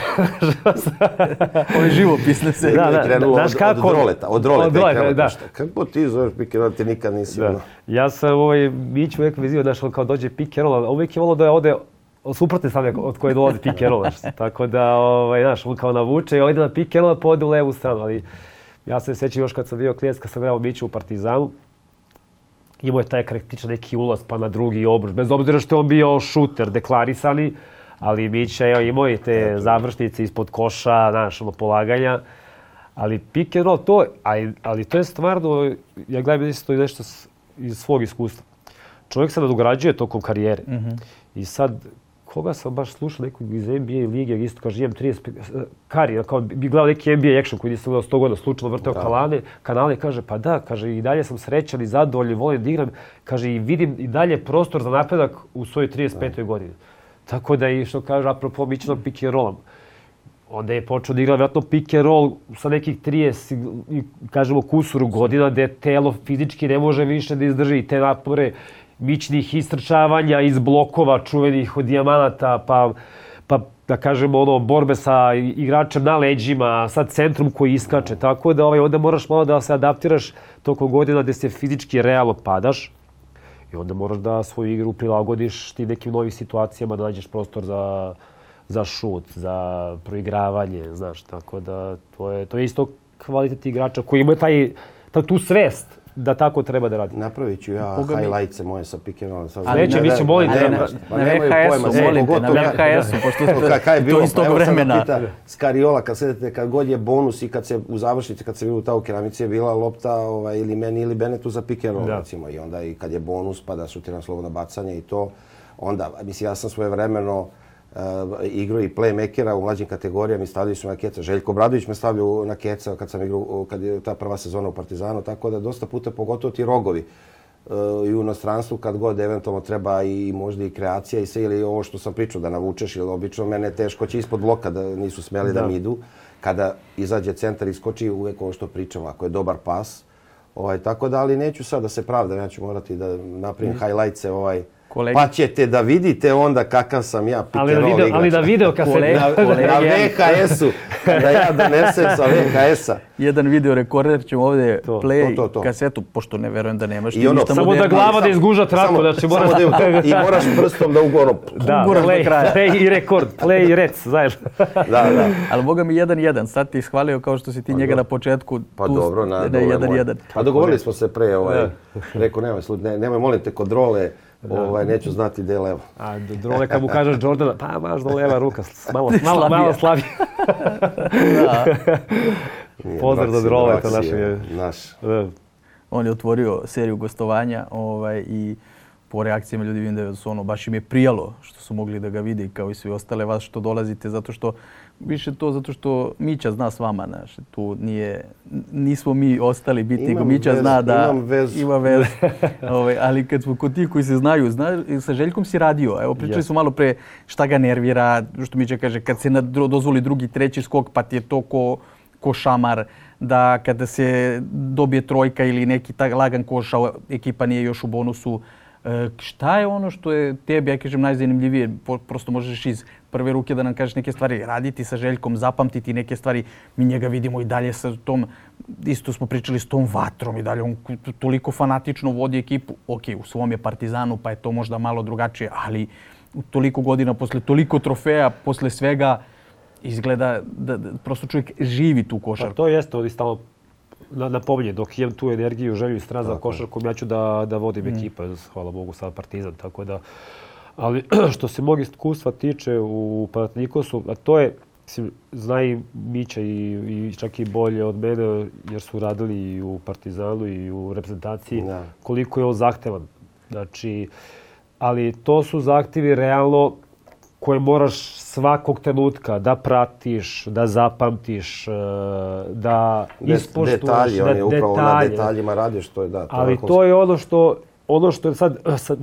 Ove živopisne se. Da, da, da, znaš kako... Od droleta, od droleta. Od droleta, da. Kako ti zoveš pick and roll, ti nikad nisi da. Ja sam ovaj, Mić uvijek vizio, znaš, kao dođe pick and roll, uvijek je volio da ode suprotne strane od koje dolazi pick and roll. Tako da, ovaj, znaš, on kao navuče i ide na pick and roll, pa ode u levu stranu. Ali ja se sećam još kad sam bio klijent, kad sam gledao Miću u Partizanu, imao je taj karakteričan neki ulaz pa na drugi obruč. Bez obzira što je on bio šuter, deklarisani, ali Mića je imao i te završnice ispod koša, znaš, ono, polaganja. Ali pick and roll, to, ali, ali to je stvarno, ja gledam isto i nešto iz svog iskustva. Čovjek se nadograđuje tokom karijere. Mm -hmm. I sad, koga sam baš slušao nekog iz NBA lige, isto kaže imam 30 kari, kao bi gledao neki NBA action koji nisam gledao 100 godina, slučajno vrteo da. kalane, kanale, kaže pa da, kaže i dalje sam srećan i zadovoljan, volim da igram, kaže i vidim i dalje prostor za napredak u svojoj 35. Da. godini. Tako da i što kaže, apropo mićnog pick and rolla, onda je počeo da igra vjerojatno pick and roll sa nekih 30, kažemo, kusuru godina, gde telo fizički ne može više da izdrži te napore mićnih istrčavanja iz blokova čuvenih od dijamanata, pa, pa da kažemo ono, borbe sa igračem na leđima, sa centrom koji iskače. Tako da ovaj, onda moraš malo da se adaptiraš tokom godina gde se fizički realno padaš. I onda moraš da svoju igru prilagodiš ti nekim novim situacijama, da nađeš prostor za, za šut, za proigravanje, znaš, tako da to je, to je isto kvalitet igrača koji ima taj, taj tu svest da tako treba da radi. Napravit ću ja Koga highlights moje sa pick and roll. Neće, mi se molim. Ne, ne, na VHS-u, molim te, na VHS-u, pošto to isto vremena. Skariola, kad sedete, kad god je bonus i kad se u završnici, kad se bilo ta u keramici, je bila lopta ovaj, ili meni ili Benetu za and roll, recimo. I onda i kad je bonus, pa da šutiram slobodno bacanje i to, onda, mislim, ja sam svoje vremeno, uh, igrao i playmakera u mlađim kategorijama i stavljaju su na keca. Željko Bradović me stavljao na keca kad sam igrao, kad je ta prva sezona u Partizanu, tako da dosta puta pogotovo ti rogovi uh, i u inostranstvu kad god eventualno treba i možda i kreacija i sve ili ovo što sam pričao da navučeš ili obično mene teško će ispod bloka da nisu smeli da, da mi idu. Kada izađe centar i skoči uvek ovo što pričamo, ako je dobar pas. Ovaj, tako da, ali neću sad da se pravdam, ja ću morati da napravim mm. highlights-e ovaj, Kolegi. Pa ćete da vidite onda kakav sam ja ali da video, Ali da video kasete. Na, na VHS-u, da ja donesem sa VHS-a. Jedan video rekorder ćemo ovdje to, play to, to, to. kasetu, pošto ne verujem da nemaš I ono, ništa Samo da glava da izguža traku, samo, znači mora... Samo da, I moraš prstom da ugoro. Da, play, kraja. play i rekord, play i rec, znaš. da, da. Ali boga mi jedan jedan, sad ti ishvalio kao što si ti pa njega do. na početku. Pa tu, dobro, na, ne, jedan, jedan. Pa dogovorili smo se pre, ovaj, rekao, nemoj, ne, nemoj, molim te, kontrole, ovaj, neću znati gde je levo. A drole kad mu kažeš Jordana, pa baš do leva ruka, malo, malo, malo slabije. Pozdrav za drole, to naš je. Naš. On je otvorio seriju gostovanja ovaj, i po reakcijama ljudi vidim da su ono, baš im je prijalo što su mogli da ga vide kao i svi ostale vas što dolazite zato što više to zato što Mića zna s vama, znaš, tu nije, nismo mi ostali biti, nego Mića vez, zna da imam vez. ima vez. ovaj, ali kad smo kod tih koji se znaju, zna, sa Željkom si radio, evo pričali yes. smo malo pre šta ga nervira, što Mića kaže, kad se dozvoli drugi, treći skok, pa ti je to ko, ko šamar, da kada se dobije trojka ili neki tak lagan koša, ekipa nije još u bonusu, šta je ono što je tebi, ja kažem, najzanimljivije? Prosto možeš iz prve ruke da nam kažeš neke stvari, raditi sa Željkom, zapamtiti neke stvari. Mi njega vidimo i dalje sa tom, isto smo pričali s tom vatrom i dalje. On toliko fanatično vodi ekipu. Ok, u svom je Partizanu, pa je to možda malo drugačije, ali toliko godina, posle toliko trofeja, posle svega, izgleda da, da prosto čovjek živi tu košarku. Pa to jeste, ovdje stalo na, napominje, dok imam tu energiju, želju i strast za košarkom, ja ću da, da vodim mm. ekipa, hvala Bogu, sad Partizan, tako da... Ali što se mog iskustva tiče u Paratnikosu, a to je, mislim, zna i Mića i, i čak i bolje od mene, jer su radili i u Partizanu i u reprezentaciji, da. koliko je on zahtevan. Znači, ali to su zahtjevi realno koje moraš svakog trenutka da pratiš, da zapamtiš, e, da ispoštuješ, detalji, on je upravo na detaljima radi što je da. To ali to je ono što ono što je sad, sad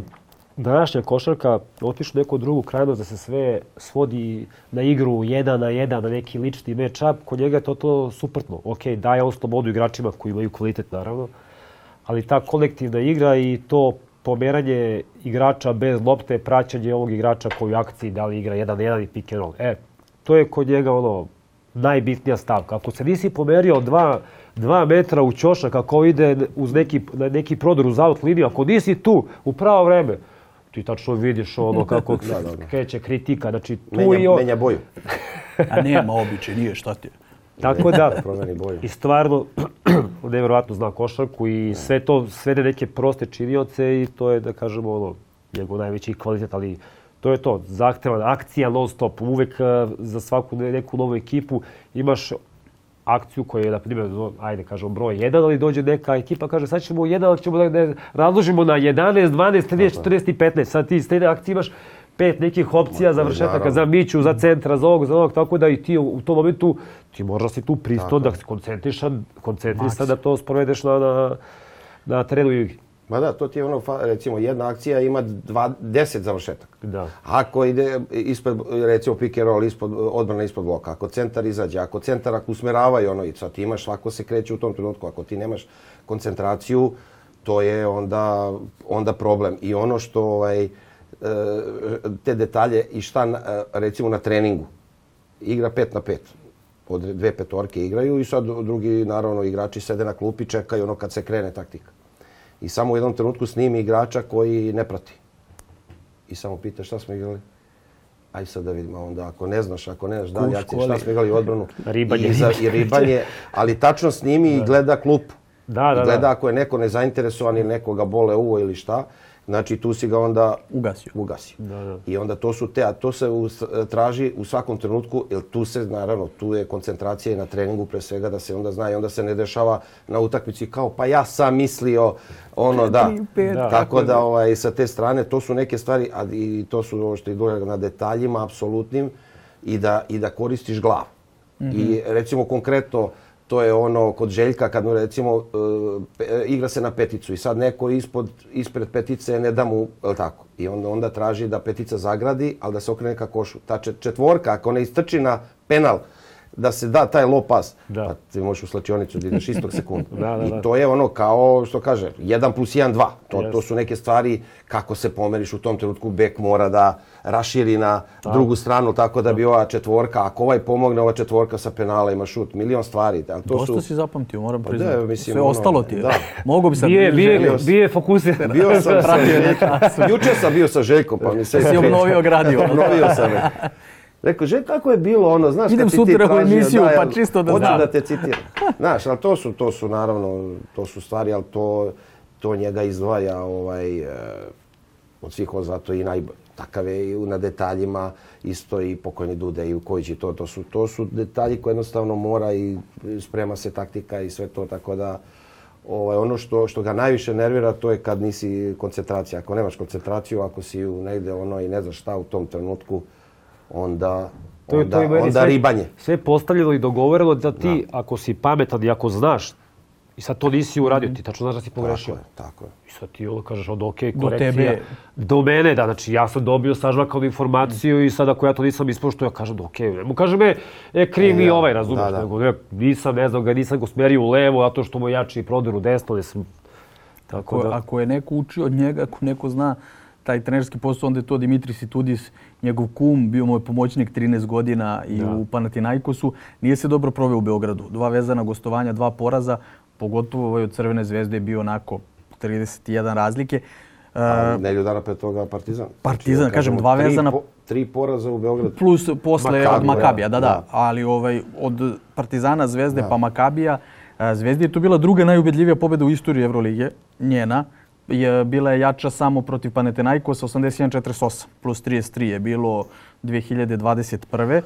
današnja košarka otišla neku drugu krajnost da se sve svodi na igru jedan na jedan, na neki lični meč-up, kod njega je to to suprotno. Ok, daje on slobodu igračima koji imaju kvalitet naravno, ali ta kolektivna igra i to pomeranje igrača bez lopte, praćanje ovog igrača koji u akciji da li igra jedan na jedan i pick and roll. E, to je kod njega ono najbitnija stavka. Ako se nisi pomerio dva, dva metra u ćošak, ako ide uz neki, na neki prodor uz out liniju, ako nisi tu u pravo vreme, ti tačno vidiš ono kako da, da, da. kreće kritika. Znači, tu menja, i o... menja boju. A nema običaj, nije šta ti je. Tako da, i stvarno, nevjerovatno zna košarku i sve to, sve neke proste činioce i to je, da kažemo, ono, njegov najveći kvalitet, ali to je to, zahtevan akcija non stop, uvek za svaku neku novu ekipu imaš akciju koja je, na primjer, ajde kažemo broj 1, ali dođe neka ekipa, kaže sad ćemo 1, ali ćemo da ne, razložimo na 11, 12, 13, 14 i 15. Sad ti iz te akcije imaš pet nekih opcija za vršetaka, za Miću, za centra, za ovog, za ovog, tako da i ti u tom momentu, ti moraš si tu pristo da se koncentrišan, koncentrisan da to sprovedeš na, na, na terenu igri. Ma da, to ti je ono, recimo, jedna akcija ima dva, deset završetaka. Da. Ako ide ispred, recimo, pick and roll, ispod, odbrana ispod bloka, ako centar izađe, ako centar ako usmeravaju ono, i sad ti imaš, svako se kreće u tom trenutku, ako ti nemaš koncentraciju, to je onda, onda problem. I ono što, ovaj, te detalje i šta, e, recimo, na treningu, igra 5 na 5 od dve petorke igraju i sad drugi, naravno, igrači sede na klupi, čekaju ono kad se krene taktika i samo u jednom trenutku snimi igrača koji ne prati. I samo pita šta smo igrali. Aj sad da vidimo onda, ako ne znaš, ako ne znaš dalje, akcije, šta smo igrali odbranu. Ribanje. I, za, I ribanje, ali tačno snimi i gleda klub. Da, da, I gleda ako je neko nezainteresovan ili nekoga bole uvo ili šta. Znači tu si ga onda ugasio. ugasio. Da, da. I onda to su te, a to se u, traži u svakom trenutku, jer tu se naravno, tu je koncentracija na treningu pre svega da se onda zna i onda se ne dešava na utakmici kao pa ja sam mislio ono da. da. Tako da ovaj, sa te strane to su neke stvari, a i to su ovo što je na detaljima apsolutnim i da, i da koristiš glavu. Mm -hmm. I recimo konkretno, to je ono kod Željka kad mu recimo uh, igra se na peticu i sad neko ispod, ispred petice ne da mu, je tako? I onda, onda traži da petica zagradi, ali da se okrene ka košu. Ta četvorka, ako ne istrči na penal, da se da taj low pass, da. pa ti možeš u slačionicu da ideš istog sekundu. da, da, da. I to je ono kao, što kaže, 1 plus 1, 2. To, yes. to su neke stvari kako se pomeriš u tom trenutku, bek mora da raširi na da. drugu stranu tako da bi ova četvorka, ako ovaj pomogne, ova četvorka sa penala ima šut, milion stvari. Da, to Dosta su... si zapamtio, moram pa priznati. Da, mislim, Sve ono, ostalo ti je. Da. Mogu bi sam... Bije, bije, bije fokusiran. Bio sam sa... Juče sam bio sa Željkom, pa mi se... Si obnovio gradio. obnovio sam. Rekao, že kako je bilo ono, znaš, Idem kad sutra u emisiju, da, pa čisto da znam. da te citiram. Znaš, ali to su, to su naravno, to su stvari, ali to, to njega izdvaja ovaj, eh, od svih od zato i najbolje. Takav je i na detaljima, isto i pokojni Dude i u Kojići, to, to, su, to su detalji koje jednostavno mora i sprema se taktika i sve to, tako da ovaj, ono što, što ga najviše nervira to je kad nisi koncentracija. Ako nemaš koncentraciju, ako si u negde ono i ne znaš šta u tom trenutku, onda, to je, onda, to je onda sve, ribanje. Sve postavljeno i dogovoreno da ti, da. ako si pametan i ako znaš, i sad to nisi uradio, ti tačno znaš da si pogrešio. Tako je, tako je. I sad ti ovo kažeš, od ok, korekcija. Do tebe. Do mene, da, znači ja sam dobio sažvakanu informaciju mm. i sad ako ja to nisam ispoštio, ja kažem da ok, mu kaže me, e, kriv e, i ovaj, razumiješ, da, da. nego ne, nisam, ne znam ga, nisam go smerio u levo, zato što mu jači prodir u desno, ne sam... Tako ako, da... ako je neko učio od njega, ako neko zna taj trenerski posao, onda je to Dimitris Itudis, njegov kum, bio moj pomoćnik 13 godina i da. u Panathinaikosu. Nije se dobro proveo u Beogradu. Dva vezana gostovanja, dva poraza, pogotovo ovaj od Crvene zvezde je bio onako 31 razlike. A, uh, nelju dana pre toga Partizan. Partizan, znači, kažem, dva vezana. Po, tri poraza u Beogradu. Plus posle Makabija, od Makabija, da, da, da. Ali ovaj, od Partizana, Zvezde da. pa Makabija, Zvezdi je to bila druga najubedljivija pobjeda u istoriji Evrolige, njena je bila je jača samo protiv Panathinaikosa 81-48 plus 33 je bilo 2021.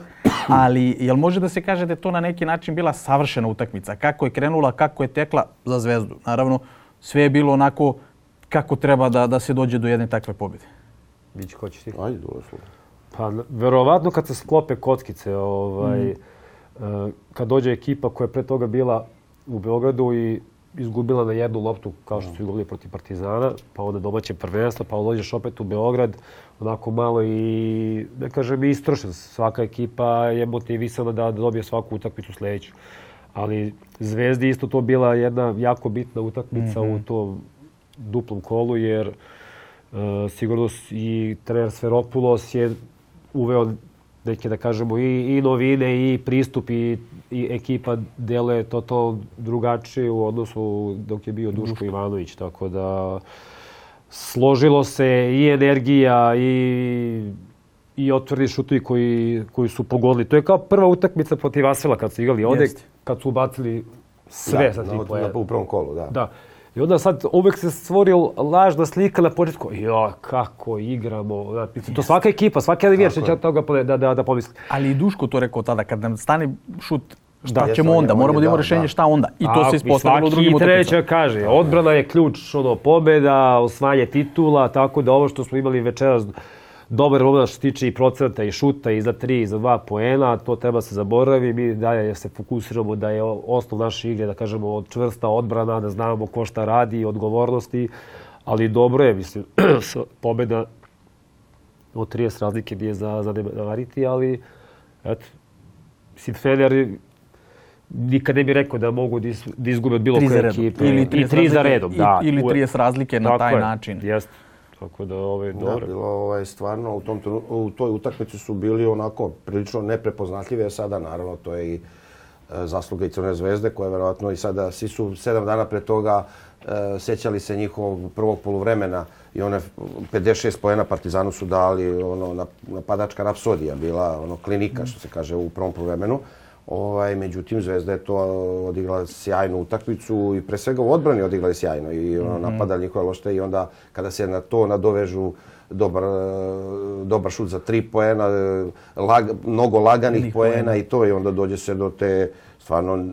Ali jel može da se kaže da je to na neki način bila savršena utakmica? Kako je krenula, kako je tekla za Zvezdu? Naravno, sve je bilo onako kako treba da, da se dođe do jedne takve pobjede? Bić, ko ćeš ti? Ajde, došlo. Pa, verovatno kad se sklope kockice, ovaj, mm. kad dođe ekipa koja je pre toga bila u Beogradu i izgubila na jednu loptu kao što su izgubili protiv Partizana, pa onda domaće prvenstvo, pa dođeš opet u Beograd, onako malo i, ne kažem, istrošen. Svaka ekipa je motivisana da dobije svaku utakmicu sledeću. Ali Zvezdi isto to bila jedna jako bitna utakmica mm -hmm. u mhm. tom duplom kolu, jer uh, sigurno i trener Sferopulos je uveo neke, da kažemo, i, i novine i pristup i, i ekipa deluje to to drugačije u odnosu dok je bio Duško, Duško. Ivanović. Tako da složilo se i energija i i otvrdi šutovi koji, koji su pogodili. To je kao prva utakmica protiv Asvela kad su igrali ovde, kad su ubacili sve da, sa tri pojena. U prvom kolu, da. Da. I onda sad uvek se stvorio lažna slika na početku. Jo, kako igramo. Da, to svaka ekipa, svaki navijač će toga da, da, da pomisli. Ali i Duško to rekao tada, kad nam stane šut Šta da, ćemo onda? Moramo da imamo rešenje da. šta onda. I to A, se ispostavilo u drugim utakmicama. Treća kaže, odbrana je ključ, ono, pobeda, osvajanje titula, tako da ovo što smo imali večeras, dobar rezultat što se tiče i procenta i šuta i za tri i za dva poena, to treba se zaboravi. Mi dalje se fokusiramo da je osnov naše igre, da kažemo, čvrsta odbrana, da znamo ko šta radi i odgovornosti. Ali dobro je, mislim, pobeda od 30 razlike nije za, za nevariti, ali eto, mislim, Fener nikad ne bih rekao da mogu da, da izgube od bilo koje ekipe. Ili tri, I tri za redom, da. Ili 30 razlike na taj je, način. Jeste. Tako da ovaj dobro. Da, bilo ovaj stvarno u tom u toj utakmici su bili onako prilično neprepoznatljive sada naravno to je i e, zasluga i Crne zvezde koja je verovatno i sada svi su sedam dana pre toga e, sećali se njihovog prvog poluvremena i one 56 poena Partizanu su dali ono napadačka rapsodija bila ono klinika što se kaže u prvom poluvremenu. Ovaj, međutim, Zvezda je to odigrala sjajnu utakmicu i pre svega u odbrani odigrali sjajno i ono, mm -hmm. napadali njihove lošte i onda kada se na to nadovežu dobar, dobar šut za tri poena, lag, mnogo laganih poena i to i onda dođe se do te stvarno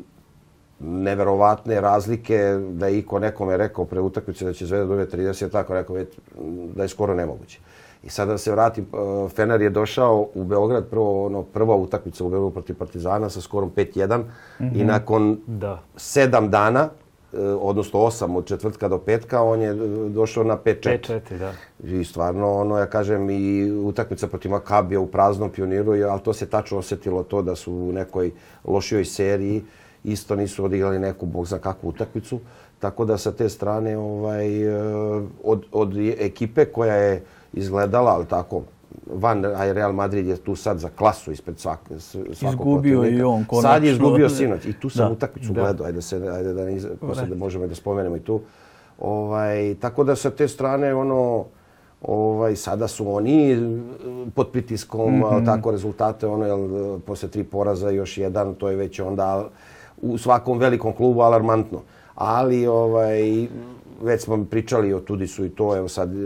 neverovatne razlike da je iko nekome rekao pre utakmice da će Zvezda dobiti 30, tako rekao da je skoro nemoguće. I sada da se vratim, uh, Fener je došao u Beograd, prvo, ono, prva utakmica u Beogradu protiv Partizana sa skorom 5-1 mm -hmm. i mhm. nakon da. sedam dana, uh, odnosno osam od četvrtka do petka, on je uh, došao na 5-4. 5-4, da. I stvarno, ono, ja kažem, i utakmica protiv Makabija u praznom pioniru, ali to se tačno osjetilo to da su u nekoj lošijoj seriji isto nisu odigrali neku, bog za kakvu utakmicu. Tako da sa te strane, ovaj, od, od ekipe koja je izgledala, ali tako, van Real Madrid je tu sad za klasu ispred svak, svakog Izgubio i on konačno. Sad je izgubio sinoć i tu sam da. utakmicu da. gledao, ajde, se, ajde da, niz, da možemo da spomenemo i tu. Ovaj, tako da sa te strane, ono, ovaj, sada su oni pod pritiskom, mm -hmm. tako rezultate, ono, jel, posle tri poraza još jedan, to je već onda u svakom velikom klubu alarmantno. Ali, ovaj, već smo pričali o Tudisu i to, evo sad e,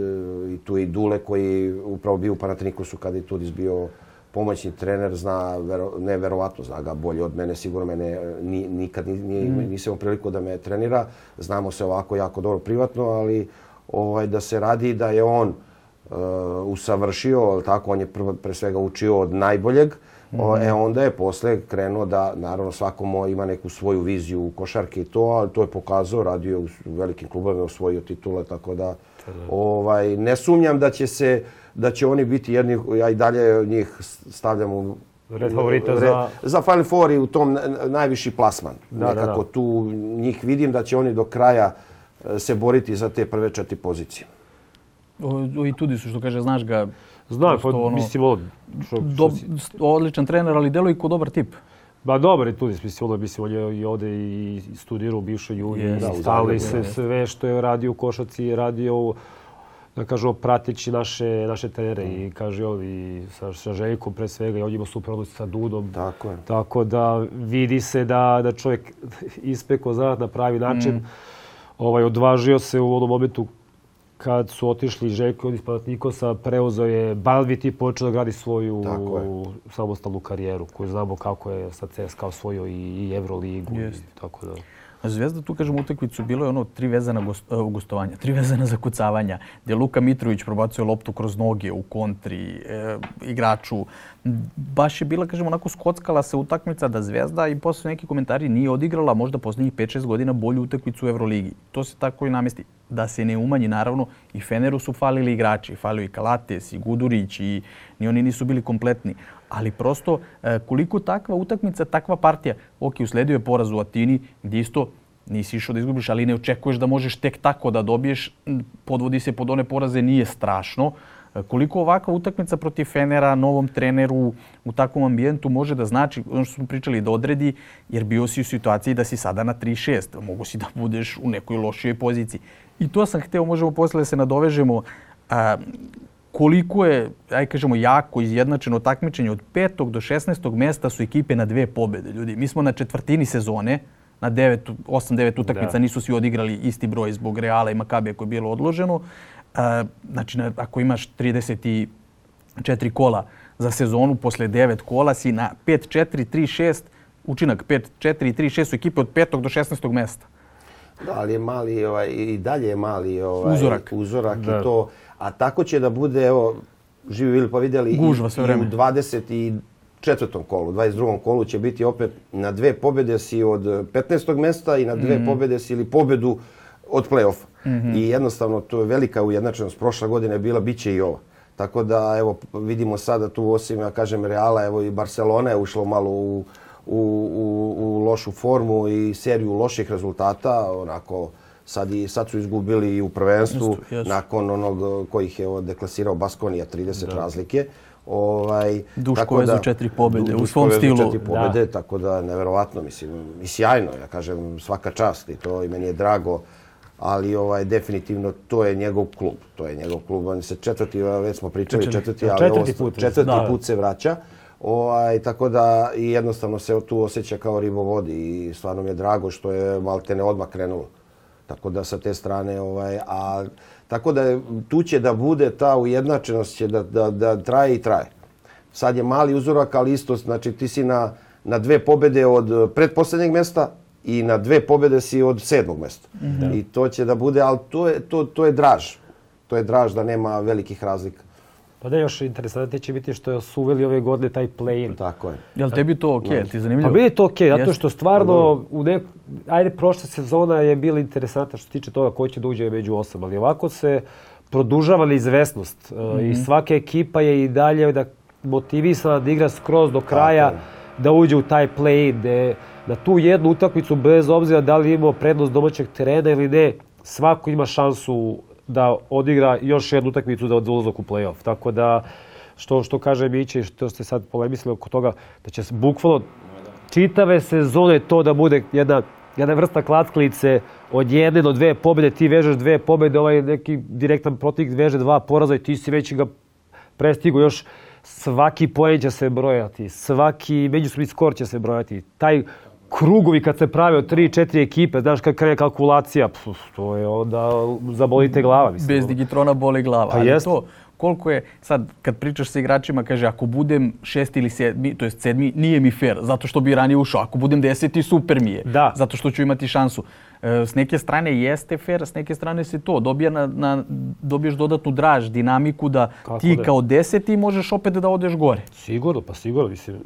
i tu i Dule koji upravo bio u Panatinikosu kada je Tudis bio pomoćni trener, zna, vero, ne verovatno, zna ga bolje od mene, sigurno mene e, ni, nikad ni, ni, mm. nisam imao priliku da me trenira. Znamo se ovako jako dobro privatno, ali ovaj, da se radi da je on uh, usavršio, tako, on je pr, pre svega učio od najboljeg, uh, O, e onda je posle krenuo da, naravno, svako ima neku svoju viziju u košarke i to, ali to je pokazao, radio u velikim klubovima, osvojio titule, tako da ovaj, ne sumnjam da će se, da će oni biti jedni, ja i dalje njih stavljam u red favorita za... Za Final Four i u tom najviši plasman. Da, Nekako da, da. tu njih vidim da će oni do kraja e, se boriti za te prve četiri pozicije. O, I tudi su, što kaže, znaš ga, Znam, pa ono, mislim, ovo... Što, do, odličan trener, ali deluje kao dobar tip. Ba dobar je tu, mislim, ono, mislim, on je i ovde i studirao u bivšoj Jugi, yes, da, stali se sve što je radio u košaci, radio u, da kažu, prateći naše, naše trenere mm. i kaže ovi sa, sa Željkom pre svega i on ima super odnos sa Dudom. Tako je. Tako da vidi se da, da čovjek ispeko zanat na pravi način. Mm. Ovaj, odvažio se u onom momentu kad su otišli Željko iz Panatnikosa, preuzeo je Balvit i počeo da gradi svoju samostalnu karijeru, koju znamo kako je sa CSKA osvojio i, i Euroligu. Yes. I tako da. Zvezda tu, kažemo, utakmicu bilo je ono tri vezana gost, uh, gostovanja, tri vezana zakucavanja, gdje Luka Mitrović probacuje loptu kroz noge u kontri, e, igraču. Baš je bila, kažemo, onako skockala se utakmica da Zvezda i posle neki komentari nije odigrala možda posljednjih 5-6 godina bolju utakmicu u Euroligi. To se tako i namesti. Da se ne umanji, naravno, i Feneru su falili igrači. Falio i Kalates, i Gudurić, i ni oni nisu bili kompletni. Ali prosto, e, koliko takva utakmica, takva partija, ok, usledio je poraz u Atini, gdje isto nisi išao da izgubiš, ali ne očekuješ da možeš tek tako da dobiješ, podvodi se pod one poraze, nije strašno. E, koliko ovakva utakmica protiv Fenera, novom treneru u takvom ambijentu može da znači, ono što smo pričali, da odredi, jer bio si u situaciji da si sada na 3-6, mogu si da budeš u nekoj lošijoj poziciji. I to sam hteo, možemo posle da se nadovežemo, a, koliko je, aj kažemo, jako izjednačeno takmičenje od 5. do 16. mesta su ekipe na dve pobede, ljudi. Mi smo na četvrtini sezone, na 8-9 utakmica da. nisu svi odigrali isti broj zbog Reala i Makabija koje je bilo odloženo. E, znači, ako imaš 34 kola za sezonu, posle 9 kola si na 5-4-3-6, učinak 5-4-3-6 su ekipe od 5. do 16. mesta. Da, ali je mali, ovaj, i dalje je mali ovaj, uzorak, uzorak da. i to. A tako će da bude, evo, živi bili pa vidjeli Gužva sve vreme. i u 20 četvrtom kolu, 22. kolu će biti opet na dve pobjede si od 15. mesta i na dve mm. pobjede si ili pobjedu od play-offa. Mm -hmm. I jednostavno to je velika ujednačenost. Prošla godina je bila, bit će i ova. Tako da evo vidimo sada tu osim, ja kažem, Reala, evo i Barcelona je ušlo malo u, u, u, u lošu formu i seriju loših rezultata, onako sad, i, sad su izgubili i u prvenstvu Just, nakon onog kojih je deklasirao Baskonija 30 da. razlike. Ovaj, Duško je za četiri pobjede u svom stilu. Četiri pobjede, da. tako da neverovatno, mislim, i sjajno, ja kažem, svaka čast i to i meni je drago, ali ovaj definitivno to je njegov klub, to je njegov klub, on se četvrti, već smo pričali četvrti, ali četvrti put, četvrti da. put se vraća. Ovaj, tako da i jednostavno se tu osjeća kao ribovodi i stvarno mi je drago što je Maltene odmah krenulo. Tako da sa te strane, ovaj, a Tako da tu će da bude ta ujednačenost će da, da, da traje i traje. Sad je mali uzorak, ali isto, znači ti si na, na dve pobede od predposlednjeg mesta i na dve pobede si od sedmog mesta. Da. I to će da bude, ali to je, to, to je draž. To je draž da nema velikih razlika. Pa da još interesantnije će biti što su uveli ove godine taj play-in. Tako je. Jel tebi to okej? Okay? Ti zanimljivo? Pa bi to okej, okay, zato što stvarno u nek... Ajde, prošla sezona je bila interesantna što se tiče toga ko će da uđe među osam, ali ovako se produžava neizvesnost mm -hmm. i mhm. svaka ekipa je i dalje da motivisana da igra skroz do kraja, da uđe u taj play-in, da, tu jednu utakmicu bez obzira da li imao prednost domaćeg terena ili ne, svako ima šansu da odigra još jednu utakmicu za ulazak u play-off. Tako da, što, što kaže Miće, što ste sad polemisili oko toga, da će bukvalno čitave sezone to da bude jedna, jedna vrsta klacklice od jedne do dve pobjede, ti vežeš dve pobjede, ovaj neki direktan protivnik veže dva poraza i ti si već ga prestigo još svaki poen će se brojati, svaki međusobni skor će se brojati. Taj krugovi kad se prave od tri, četiri ekipe, znaš kad krene kalkulacija, pf, to je onda zabolite glava. Mislim. Bez digitrona boli glava. Pa jest. to, koliko je, sad kad pričaš sa igračima, kaže ako budem šesti ili sedmi, to jest sedmi, nije mi fair, zato što bi ranije ušao. Ako budem deseti, super mi je, da. zato što ću imati šansu. E, s neke strane jeste fair, s neke strane se to. Dobija na, na, dobiješ dodatnu draž, dinamiku da Kako ti da? kao deseti možeš opet da odeš gore. Sigurno, pa sigurno. Mislim,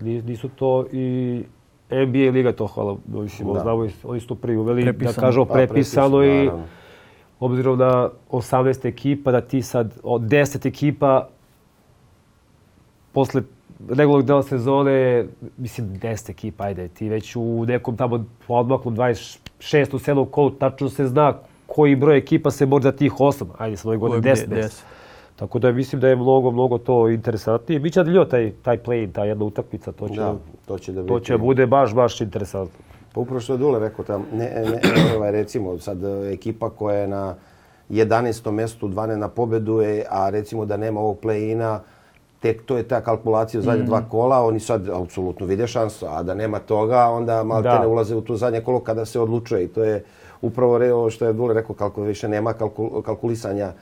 nisu to i NBA liga to hvala, mislim, da. znamo, oni su to prvi uveli, prepisano. da kažemo, prepisano pa, i obzirom na 18 ekipa, da ti sad od 10 ekipa posle regularnog dela sezone, mislim, 10 ekipa, ajde, ti već u nekom tamo odmaklom 26. u 7. kolu tačno se zna koji broj ekipa se bori za tih 8, ajde, sad ove godine 10. 10. Tako da mislim da je mnogo, mnogo to interesantnije. Biće da taj, taj play, ta jedna utakmica, to će, da, to će, da biti... to će bude baš, baš interesantno. Pa upravo što je Dule rekao, tam, ne, ne, ovaj, recimo sad e, ekipa koja je na 11. mestu, 12 na pobedu, je, a recimo da nema ovog play-ina, tek to je ta kalkulacija zadnje mm. dva kola, oni sad apsolutno vide šansu, a da nema toga, onda malo da. ne ulaze u to zadnje kolo kada se odlučuje i to je upravo ovo što je Dule rekao, kalkul, više nema kalkul, kalkulisanja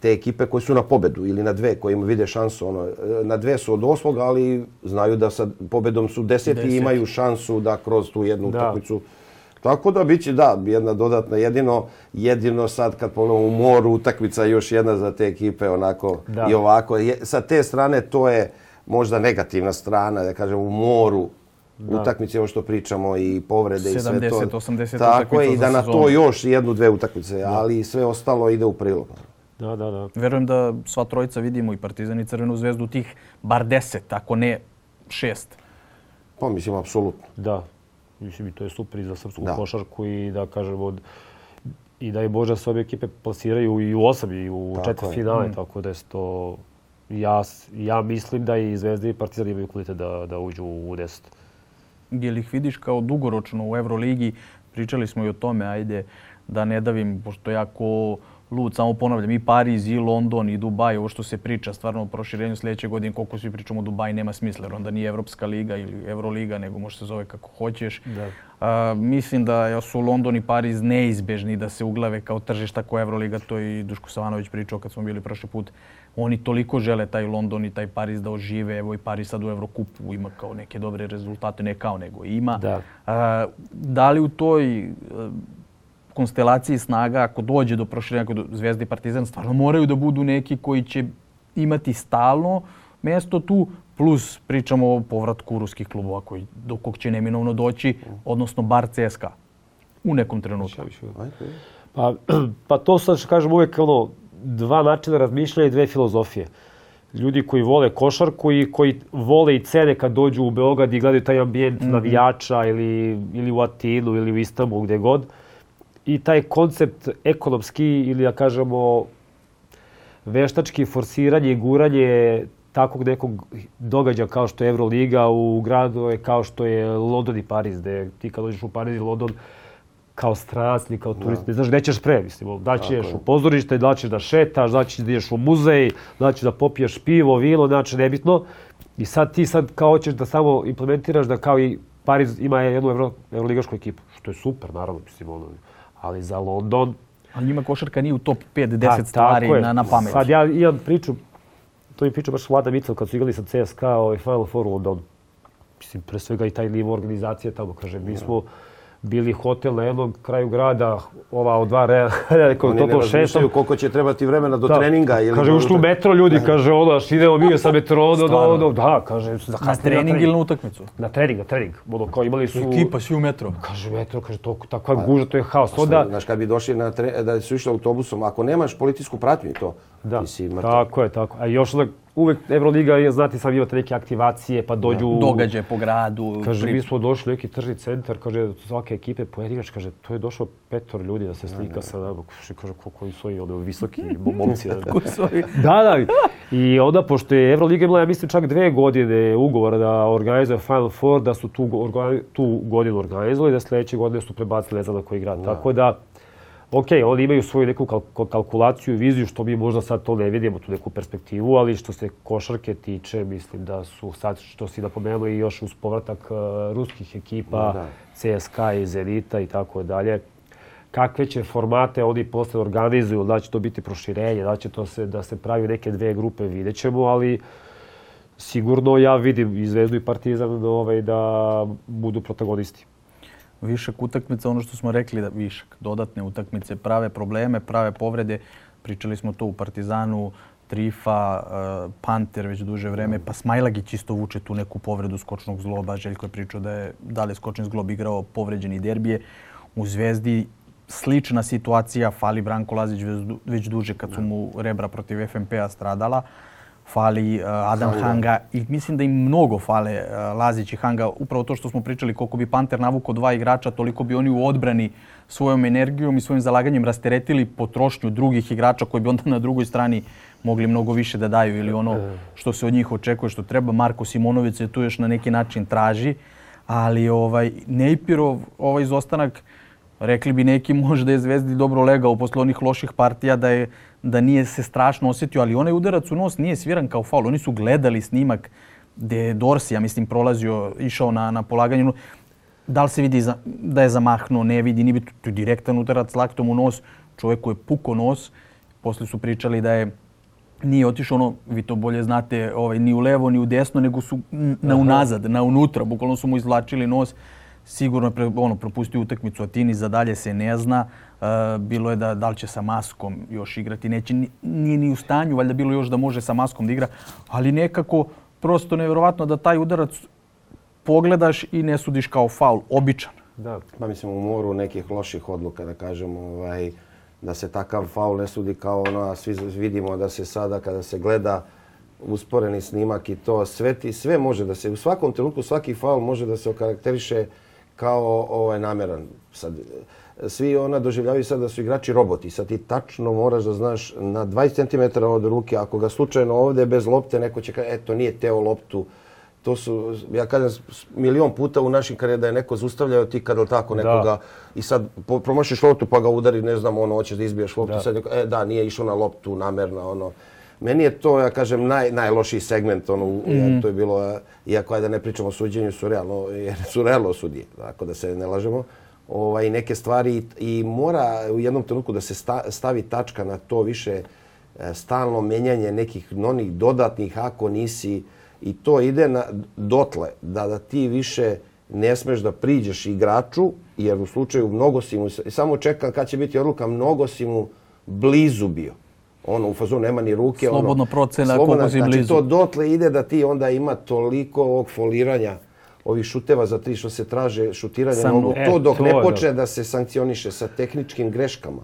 te ekipe koje su na pobedu ili na dve, koje im vide šansu. Ono, na dve su od osmog, ali znaju da sa pobedom su deseti, i imaju šansu da kroz tu jednu da. utakmicu Tako da biće, da, jedna dodatna, jedino, jedino sad kad ponovno u moru utakmica još jedna za te ekipe onako da. i ovako. Je, sa te strane to je možda negativna strana, da kažem, u moru da. utakmice, ovo što pričamo i povrede 70, i sve to. 80 Tako je i da na to još jednu, dve utakmice, da. ali sve ostalo ide u prilog. Da, da, da. Verujem da sva trojica vidimo i Partizan i Crvenu zvezdu tih bar deset, ako ne šest. Pa mislim, apsolutno. Da, mislim i to je super i za srpsku da. košarku i da kažem od i da je Bože sve obje ekipe plasiraju i u osam i u tako četiri finale, mm. tako da je to ja, ja mislim da i Zvezda i Partizan imaju kvalitet da, da uđu u deset. Je ih vidiš kao dugoročno u Euroligi? Pričali smo i o tome, ajde da ne davim, pošto ja ko lud, samo ponavljam, i Pariz, i London, i Dubaj, ovo što se priča stvarno o proširenju sljedeće godine, koliko svi pričamo o Dubaj, nema smisla, jer onda nije Evropska liga ili Euroliga, nego može se zove kako hoćeš. Da. A, mislim da su London i Pariz neizbežni da se uglave kao tržišta kao Euroliga, to je i Duško Savanović pričao kad smo bili prošli put. Oni toliko žele taj London i taj Pariz da ožive, evo i Pariz sad u Evrokupu ima kao neke dobre rezultate, ne kao nego ima. Da, a, da li u toj konstelaciji snaga, ako dođe do proširenja kod Zvezde i Partizan, stvarno moraju da budu neki koji će imati stalno mesto tu, plus pričamo o povratku ruskih klubova koji, do kog će neminovno doći, odnosno bar CSKA u nekom trenutku. Pa, pa to sad što kažem uvek ono, dva načina razmišljanja i dve filozofije. Ljudi koji vole košarku i koji vole i cene kad dođu u Beograd i gledaju taj ambijent mm -hmm. navijača ili, ili u Atinu ili u Istanbulu, gde god. Uh, i taj koncept ekonomski ili da kažemo veštački forsiranje i guranje takvog nekog događaja kao što je Euroliga u gradu kao što je London i Pariz, gde ti kad dođeš u Pariz i London kao stranac ili kao turist, da. ne znaš gde ćeš pre, mislim, da ćeš u pozorište, da ćeš da šetaš, da ćeš da ideš u muzej, da ćeš da popiješ pivo, vino, znači nebitno. I sad ti sad kao hoćeš da samo implementiraš da kao i Pariz ima jednu evro, evroligašku ekipu, što je super, naravno, mislim, ono, ali za London... Ali njima košarka nije u top 5-10 stvari na, na pamet. Sad ja imam priču, to mi priča baš Vlada Micel kad su igrali sa CSKA ovaj Final Four u Londonu. Mislim, pre svega i taj nivo organizacije tamo, kaže, mi smo... Ja bili hotel na jednom kraju grada, ova od dva reja, rekao, to šestom. koliko će trebati vremena do da. treninga. Ili kaže, ušli u metro ljudi, kaže, ono, idemo mi sa metro, do, do, do, da, kaže, da na trening ili na utakmicu? Na trening, na trening. Ono, kao imali su... Ekipa, svi u metro. Kaže, metro, kaže, to, takva guža, to je haos. Onda... Znaš, kad bi došli na tre... da su išli autobusom, ako nemaš policijsku pratnju to, da. Tako je, tako. A još onda uvek Euroliga je, znate, sad imate neke aktivacije, pa dođu... Da. Događaje po gradu. Kaže, pri... mi smo došli neki tržni centar, kaže, svake ekipe pojedinač, kaže, to je došlo petor ljudi da se slika sa nama. Kaže, koliko su oni, ono, visoki momci. da, da. I onda, pošto je Euroliga imala, ja mislim, čak dve godine ugovora da organizuje Final Four, da su tu, tu godinu organizovali, da sledeće godine su prebacili, ne znam na koji grad. Da. Tako da, ok, oni imaju svoju neku kalkulaciju i viziju, što mi možda sad to ne vidimo, tu neku perspektivu, ali što se košarke tiče, mislim da su sad, što si napomenuo, i još uz povratak uh, ruskih ekipa, da. CSKA i Zenita i tako dalje, kakve će formate oni posle organizuju, da će to biti proširenje, da će to se, da se pravi neke dve grupe, vidjet ćemo, ali sigurno ja vidim i Zvezdu i Partizan ovaj, da budu protagonisti višak utakmica, ono što smo rekli da višak, dodatne utakmice, prave probleme, prave povrede. Pričali smo to u Partizanu, Trifa, uh, Panter već duže vreme, pa Smajlagić isto vuče tu neku povredu skočnog zloba. Željko je pričao da je da li skočni zglob igrao povređeni derbije. U Zvezdi slična situacija, fali Branko Lazić već duže kad su mu rebra protiv FNP-a stradala fali uh, Adam Hanga. Hanga i mislim da im mnogo fale uh, Lazić i Hanga. Upravo to što smo pričali, koliko bi Panter navukao dva igrača, toliko bi oni u odbrani svojom energijom i svojim zalaganjem rasteretili potrošnju drugih igrača koji bi onda na drugoj strani mogli mnogo više da daju ili ono što se od njih očekuje što treba. Marko Simonović se tu još na neki način traži, ali ovaj Nejpirov ovaj izostanak rekli bi neki možda je Zvezdi dobro legao posle onih loših partija da je da nije se strašno osjetio, ali onaj udarac u nos nije sviran kao faul. Oni su gledali snimak gde je Dorsi, ja mislim, prolazio, išao na, na polaganju. Da li se vidi za, da je zamahnuo, ne vidi, nije to je direktan udarac laktom u nos. Čovjeku je puko nos. Posle su pričali da je nije otišao ono, vi to bolje znate, ovaj, ni u levo, ni u desno, nego su na unazad, na unutra. Bukvalno su mu izvlačili nos sigurno je ono, propustio utakmicu Atini, za dalje se ne zna. Uh, bilo je da, da li će sa maskom još igrati, neće, nije ni u stanju, valjda bilo još da može sa maskom da igra, ali nekako prosto nevjerovatno da taj udarac pogledaš i ne sudiš kao faul, običan. Da, pa mislim u moru nekih loših odluka, da kažemo, ovaj, da se takav faul ne sudi kao ono, a svi vidimo da se sada kada se gleda usporeni snimak i to sve ti, sve može da se, u svakom trenutku svaki faul može da se okarakteriše kao ovaj, nameran. Sad, svi ona doživljavaju sad da su igrači roboti. Sad ti tačno moraš da znaš na 20 cm od ruke, ako ga slučajno ovde bez lopte, neko će kaži, eto, nije teo loptu. To su, ja kažem, milion puta u našim karijerama da je neko zustavljao ti kada tako nekoga da. i sad promašiš loptu pa ga udari, ne znam, ono, hoćeš da izbiješ loptu, da. sad e da, nije išao na loptu namerno, ono. Meni je to, ja kažem, naj, najlošiji segment, ono, mm -hmm. to je bilo, iako ajde da ne pričamo o suđenju, su realno, jer su realno sudije, tako da se ne lažemo ovaj, neke stvari i mora u jednom trenutku da se stavi tačka na to više e, stalno menjanje nekih onih dodatnih ako nisi i to ide na dotle da, da ti više ne smeš da priđeš igraču jer u slučaju mnogo si mu, samo čekam kad će biti odluka, mnogo si mu blizu bio. Ono, u fazonu nema ni ruke. Slobodno ono, procena si znači, blizu. to dotle ide da ti onda ima toliko ovog foliranja ovih šuteva za tri što se traže šutiranje Sam, nogu, e, to dok to ne počne da se sankcioniše sa tehničkim greškama,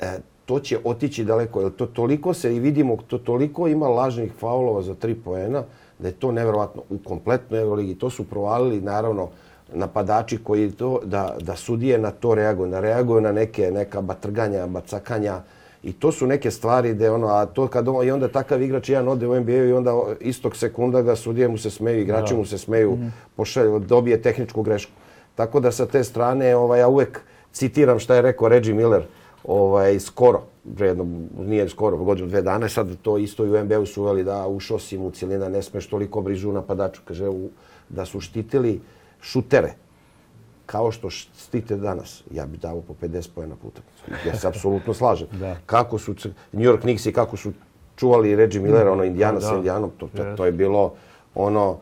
e, to će otići daleko. Jer to toliko se i vidimo, to toliko ima lažnih faulova za tri poena, da je to nevjerovatno u kompletnoj Euroligi. To su provalili, naravno, napadači koji to, da, da sudije na to reaguju. Na reaguju na neke, neka batrganja, bacakanja, I to su neke stvari da ono, a to kad on, i onda takav igrač jedan ode u NBA i onda istog sekunda ga sudije mu se smeju, igrači da. mu se smeju, mm pošalju, dobije tehničku grešku. Tako da sa te strane, ovaj, ja uvek citiram šta je rekao Reggie Miller, ovaj, skoro, jedno, nije skoro, godinu, dve dana, sad to isto i u NBA-u su uveli da ušao si mu cijelina, ne smeš toliko brižu napadaču, kaže, u, da su štitili šutere, kao što štite danas, ja bih dao po 50 pojena puta. Ja se apsolutno slažem. da. Kako su New York Knicks i kako su čuvali Reggie Miller, ono Indiana sa Indianom, to, to, to je bilo ono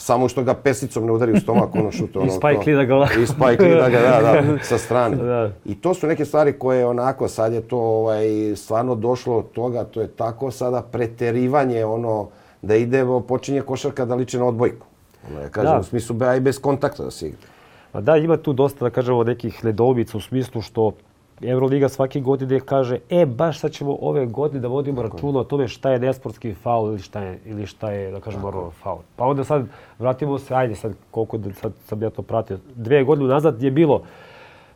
samo što ga pesicom ne udari u stomak, ono šuto. Ono, I Spike Lee da ga... I Spike Lee da ga, da, da, sa strane. da. I to su neke stvari koje onako, sad je to ovaj, stvarno došlo od toga, to je tako sada preterivanje, ono, da ide, počinje košarka da liče na odbojku. Ono, ja kažem, da. u smislu, aj bez kontakta da se igra. Pa da, ima tu dosta, da kažemo, nekih nedoumica u smislu što Euroliga svake godine kaže, e, baš sad ćemo ove godine da vodimo računa o tome šta je nesportski faul ili šta je, ili šta je da kažemo, normalno faul. Pa onda sad vratimo se, ajde sad koliko da sad sam ja to pratio. Dve godine nazad je bilo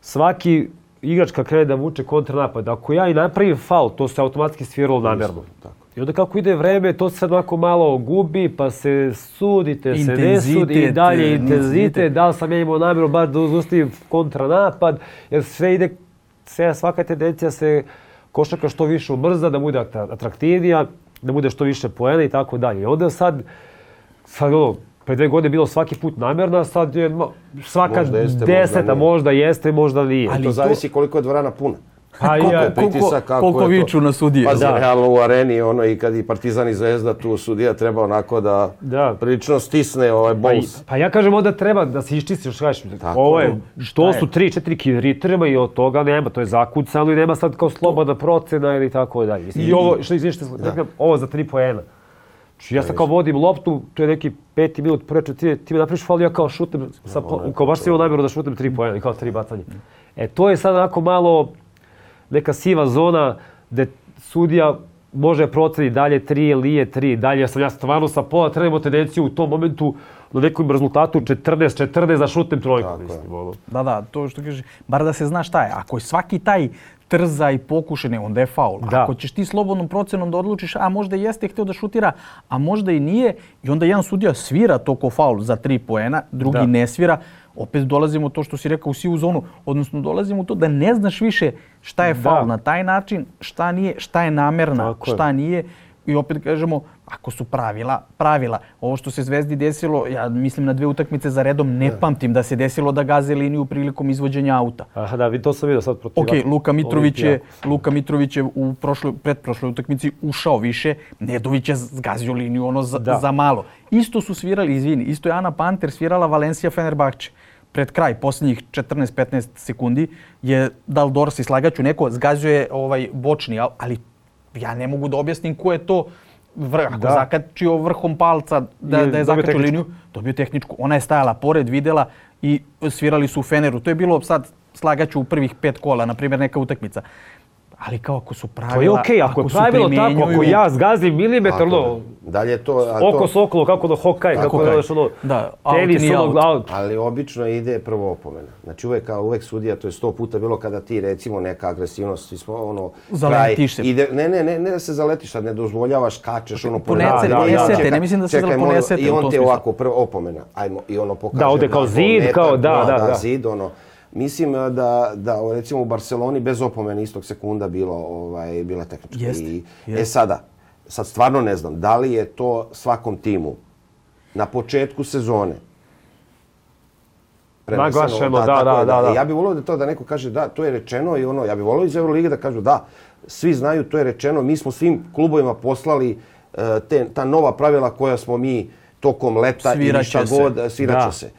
svaki igrač kad krene da vuče kontranapad, ako ja i napravim faul, to se automatski sviralo namerno. Tako. I onda kako ide vreme, to se sad ovako malo gubi, pa se sudite, se ne sudi, i dalje intenzitet, da li sam ja imao namjeru baš da uzustim kontranapad, jer sve ide, sve, svaka tendencija se košaka što više ubrza, da bude atraktivnija, da bude što više poena i tako dalje. I onda sad, sad ono, pre dve godine bilo svaki put namjerna, sad je svaka možda jeste, deseta, možda, možda jeste, možda nije. Ali to zavisi koliko je dvorana puna. Pa koliko, ja, pritisak, kako koliko viču na sudije. Pa da. realno u areni, ono, i kad i Partizan i Zvezda, tu sudija treba onako da, da. prilično stisne ovaj bols. Pa, pa ja kažem onda treba da se iščisti, što kažeš, ovo je, što su tri, četiri kilometrima i od toga nema, to je zakucano i nema sad kao slobodna procena ili tako dalje. I, I ovo, što izvinite, što da. ovo za tri poena. Znači, ja sam kao vodim loptu, to je neki peti minut prve četiri, ti me napriš fal, ja kao šutem, sa, kao baš si imao namjeru da šutem tri poena, kao tri bacanje. E, to je sad onako malo, neka siva zona gde sudija može proceni dalje 3 ili nije 3, dalje sam ja stvarno sa pola trenemo tendenciju u tom momentu na nekom rezultatu 14-14 za šutnem trojku. Mislim, ono. Da, da, to što kaže, bar da se zna šta je. Ako je svaki taj trza i pokušene, onda je faul. Da. Ako ćeš ti slobodnom procenom da odlučiš, a možda jeste htio da šutira, a možda i nije, i onda jedan sudija svira to ko faul za tri poena, drugi da. ne svira, opet dolazimo to što si rekao u sivu zonu, odnosno dolazimo u to da ne znaš više šta je faul da. na taj način, šta nije, šta je namerna, Tako šta je. nije. I opet kažemo, ako su pravila, pravila. Ovo što se Zvezdi desilo, ja mislim na dve utakmice za redom, ne pamtim da se desilo da gaze liniju prilikom izvođenja auta. Aha, da, to sam vidio sad protiv Ok, Luka Mitrović je, Luka Mitrović je u prošloj, pretprošloj utakmici ušao više, Nedović je zgazio liniju ono za, Da. za malo. Isto su svirali, izvini, isto je Ana Panter svirala Valencija Fenerbahče. Pred kraj, posljednjih 14-15 sekundi, je Dal Dorsi, slagaću neko, zgazio je ovaj bočni, al- ali ja ne mogu da objasnim ko je to vrh, ako Da. zakačio vrhom palca da, Je da je zakačio tehničku. liniju, dobio tehničku. Ona je stajala pored, videla i svirali su u Feneru. To je bilo sad slagaću u prvih pet kola, na primjer neka utakmica. Ali kao ako su pravila, To je okej, ako je su pravilo tako, ako ja zgazim milimetar, ono, je. Dalje je to... a oko to- sokolo, kako da hokaj, kako da znaš, ono, Da, out tenis, nije ono, out. out. Ali obično ide prvo opomena. Znači uvek kao uvek sudija, to je sto puta bilo kada ti recimo neka agresivnost, svi smo ono Zaletiš se. ide, ne, ne, ne, ne da se zaletiš, sad ne dozvoljavaš, kačeš ono pored- Ponesete, Da, da, ne mislim da se čekaj, ponesete I on te ovako prvo opomena, ajmo, i ono pokaže. Da, ode kao blago, zid, kao, da, da, da. zid, ono. Mislim da, da recimo u Barceloni bez opomene istog sekunda bilo, ovaj, bila tehnička. Jeste, I, jeste. E sada, sad stvarno ne znam, da li je to svakom timu na početku sezone Naglašeno, da, tako da, je, da, da. Ja bih volio da to da neko kaže da, to je rečeno i ono, ja bih volio iz Eurolige da kažu da, svi znaju, to je rečeno, mi smo svim klubovima poslali e, te, ta nova pravila koja smo mi tokom leta Sviraće šta god, sviraće Da. se.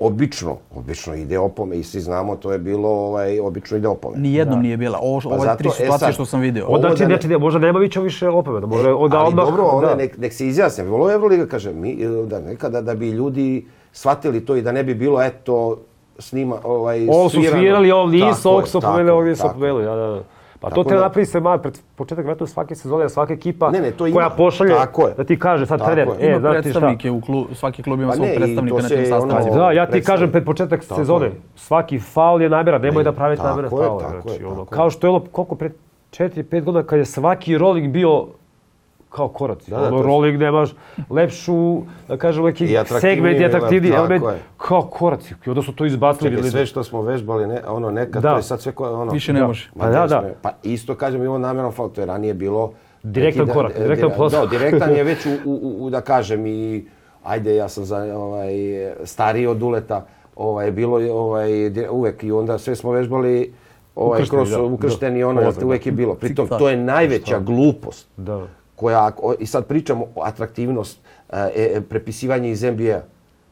Obično, obično ide opome i svi znamo, to je bilo, ovaj, obično ide opome. Nijednom nije bila. Ovo, Pa ove zato, tri e situacije sad, što sam video. ovo Onda da znači, ne- znači, ne, možda Nemovića više opomena, može onda E, ali odmah, dobro, onda da. nek, nek se izjasne. Volio Euroliga kaže, mi, da nekada da bi ljudi shvatili to i da ne bi bilo, eto, snima, ovaj, Ovo su svirano. svirali, ovo nisu, ovog su opomenuli, ovog nisu opomenuli, da, da. Pa Tako to treba da- napraviti se malo pred početak vrata svake sezone, da svaka ekipa Ne, ne, to ima. koja pošalje, Tako je. da ti kaže sad Tako trener, je. e, Ima šta, predstavnike u klub, svaki klub ima Pa svog ne, predstavnika na tim sastavima. Da, ja ti kažem pred početak Tako sezone, je. svaki faul je namjeran, nemoj da pravite tako je, Znači, ono, tako je. kao što je ono, koliko pred 4-5 godina kad je svaki rolling bio kao korac. Da, da, rolling nemaš lepšu, da kažem, neki I segment i element, atraktivniji element, kao korac. I onda su to izbacili. Čekaj, sve što smo vežbali, ne, ono nekad, Da. to je sad sve ko, ono... Više ne Da. može. Ma Pa da, da. Pa isto kažem i ovo namjerno faul, to je ranije bilo... Direktan neki korak, e, direktan dire- posao. Da, direktan je već u, u, u, da kažem i... Ajde, ja sam za, ovaj, stariji od Uleta, ovaj, bilo je ovaj, uvek i onda sve smo vežbali ovaj, Ukršteni, kroz da. ukršteni Da. ono, uvek je bilo. Pritom, to je najveća glupost Da. Koja, i sad pričamo o atraktivnost, e, e, prepisivanje iz NBA.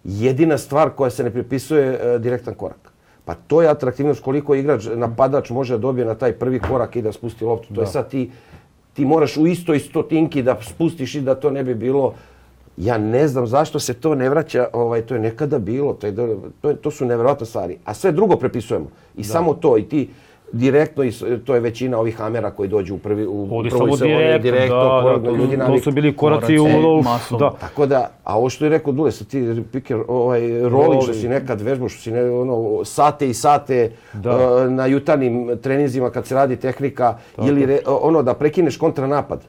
Jedina stvar koja se ne prepisuje e, direktan korak. Pa to je atraktivnost koliko igrač, napadač može da dobije na taj prvi korak i da spusti loptu. To je sad ti, ti moraš u istoj stotinki da spustiš i da to ne bi bilo Ja ne znam zašto se to ne vraća, ovaj, to je nekada bilo, to, je, to, je, to su nevjerojatne stvari. A sve drugo prepisujemo. I samo to, i ti direktno, i s- to je većina ovih hamera koji dođu u prvi u Ovdje prvoj samo sezoni, direktno, direktno, da, korak, da, to, ljudi to naviknu. su bili koraci u... Masovno. Da. Tako da, a ovo što je rekao Dule, sa ti piker, ovaj, rolling, što si nekad vežbao, što si ne, ono, sate i sate Da. uh, na jutarnjim treninzima kad se radi tehnika, ili re, ono da prekineš kontranapad.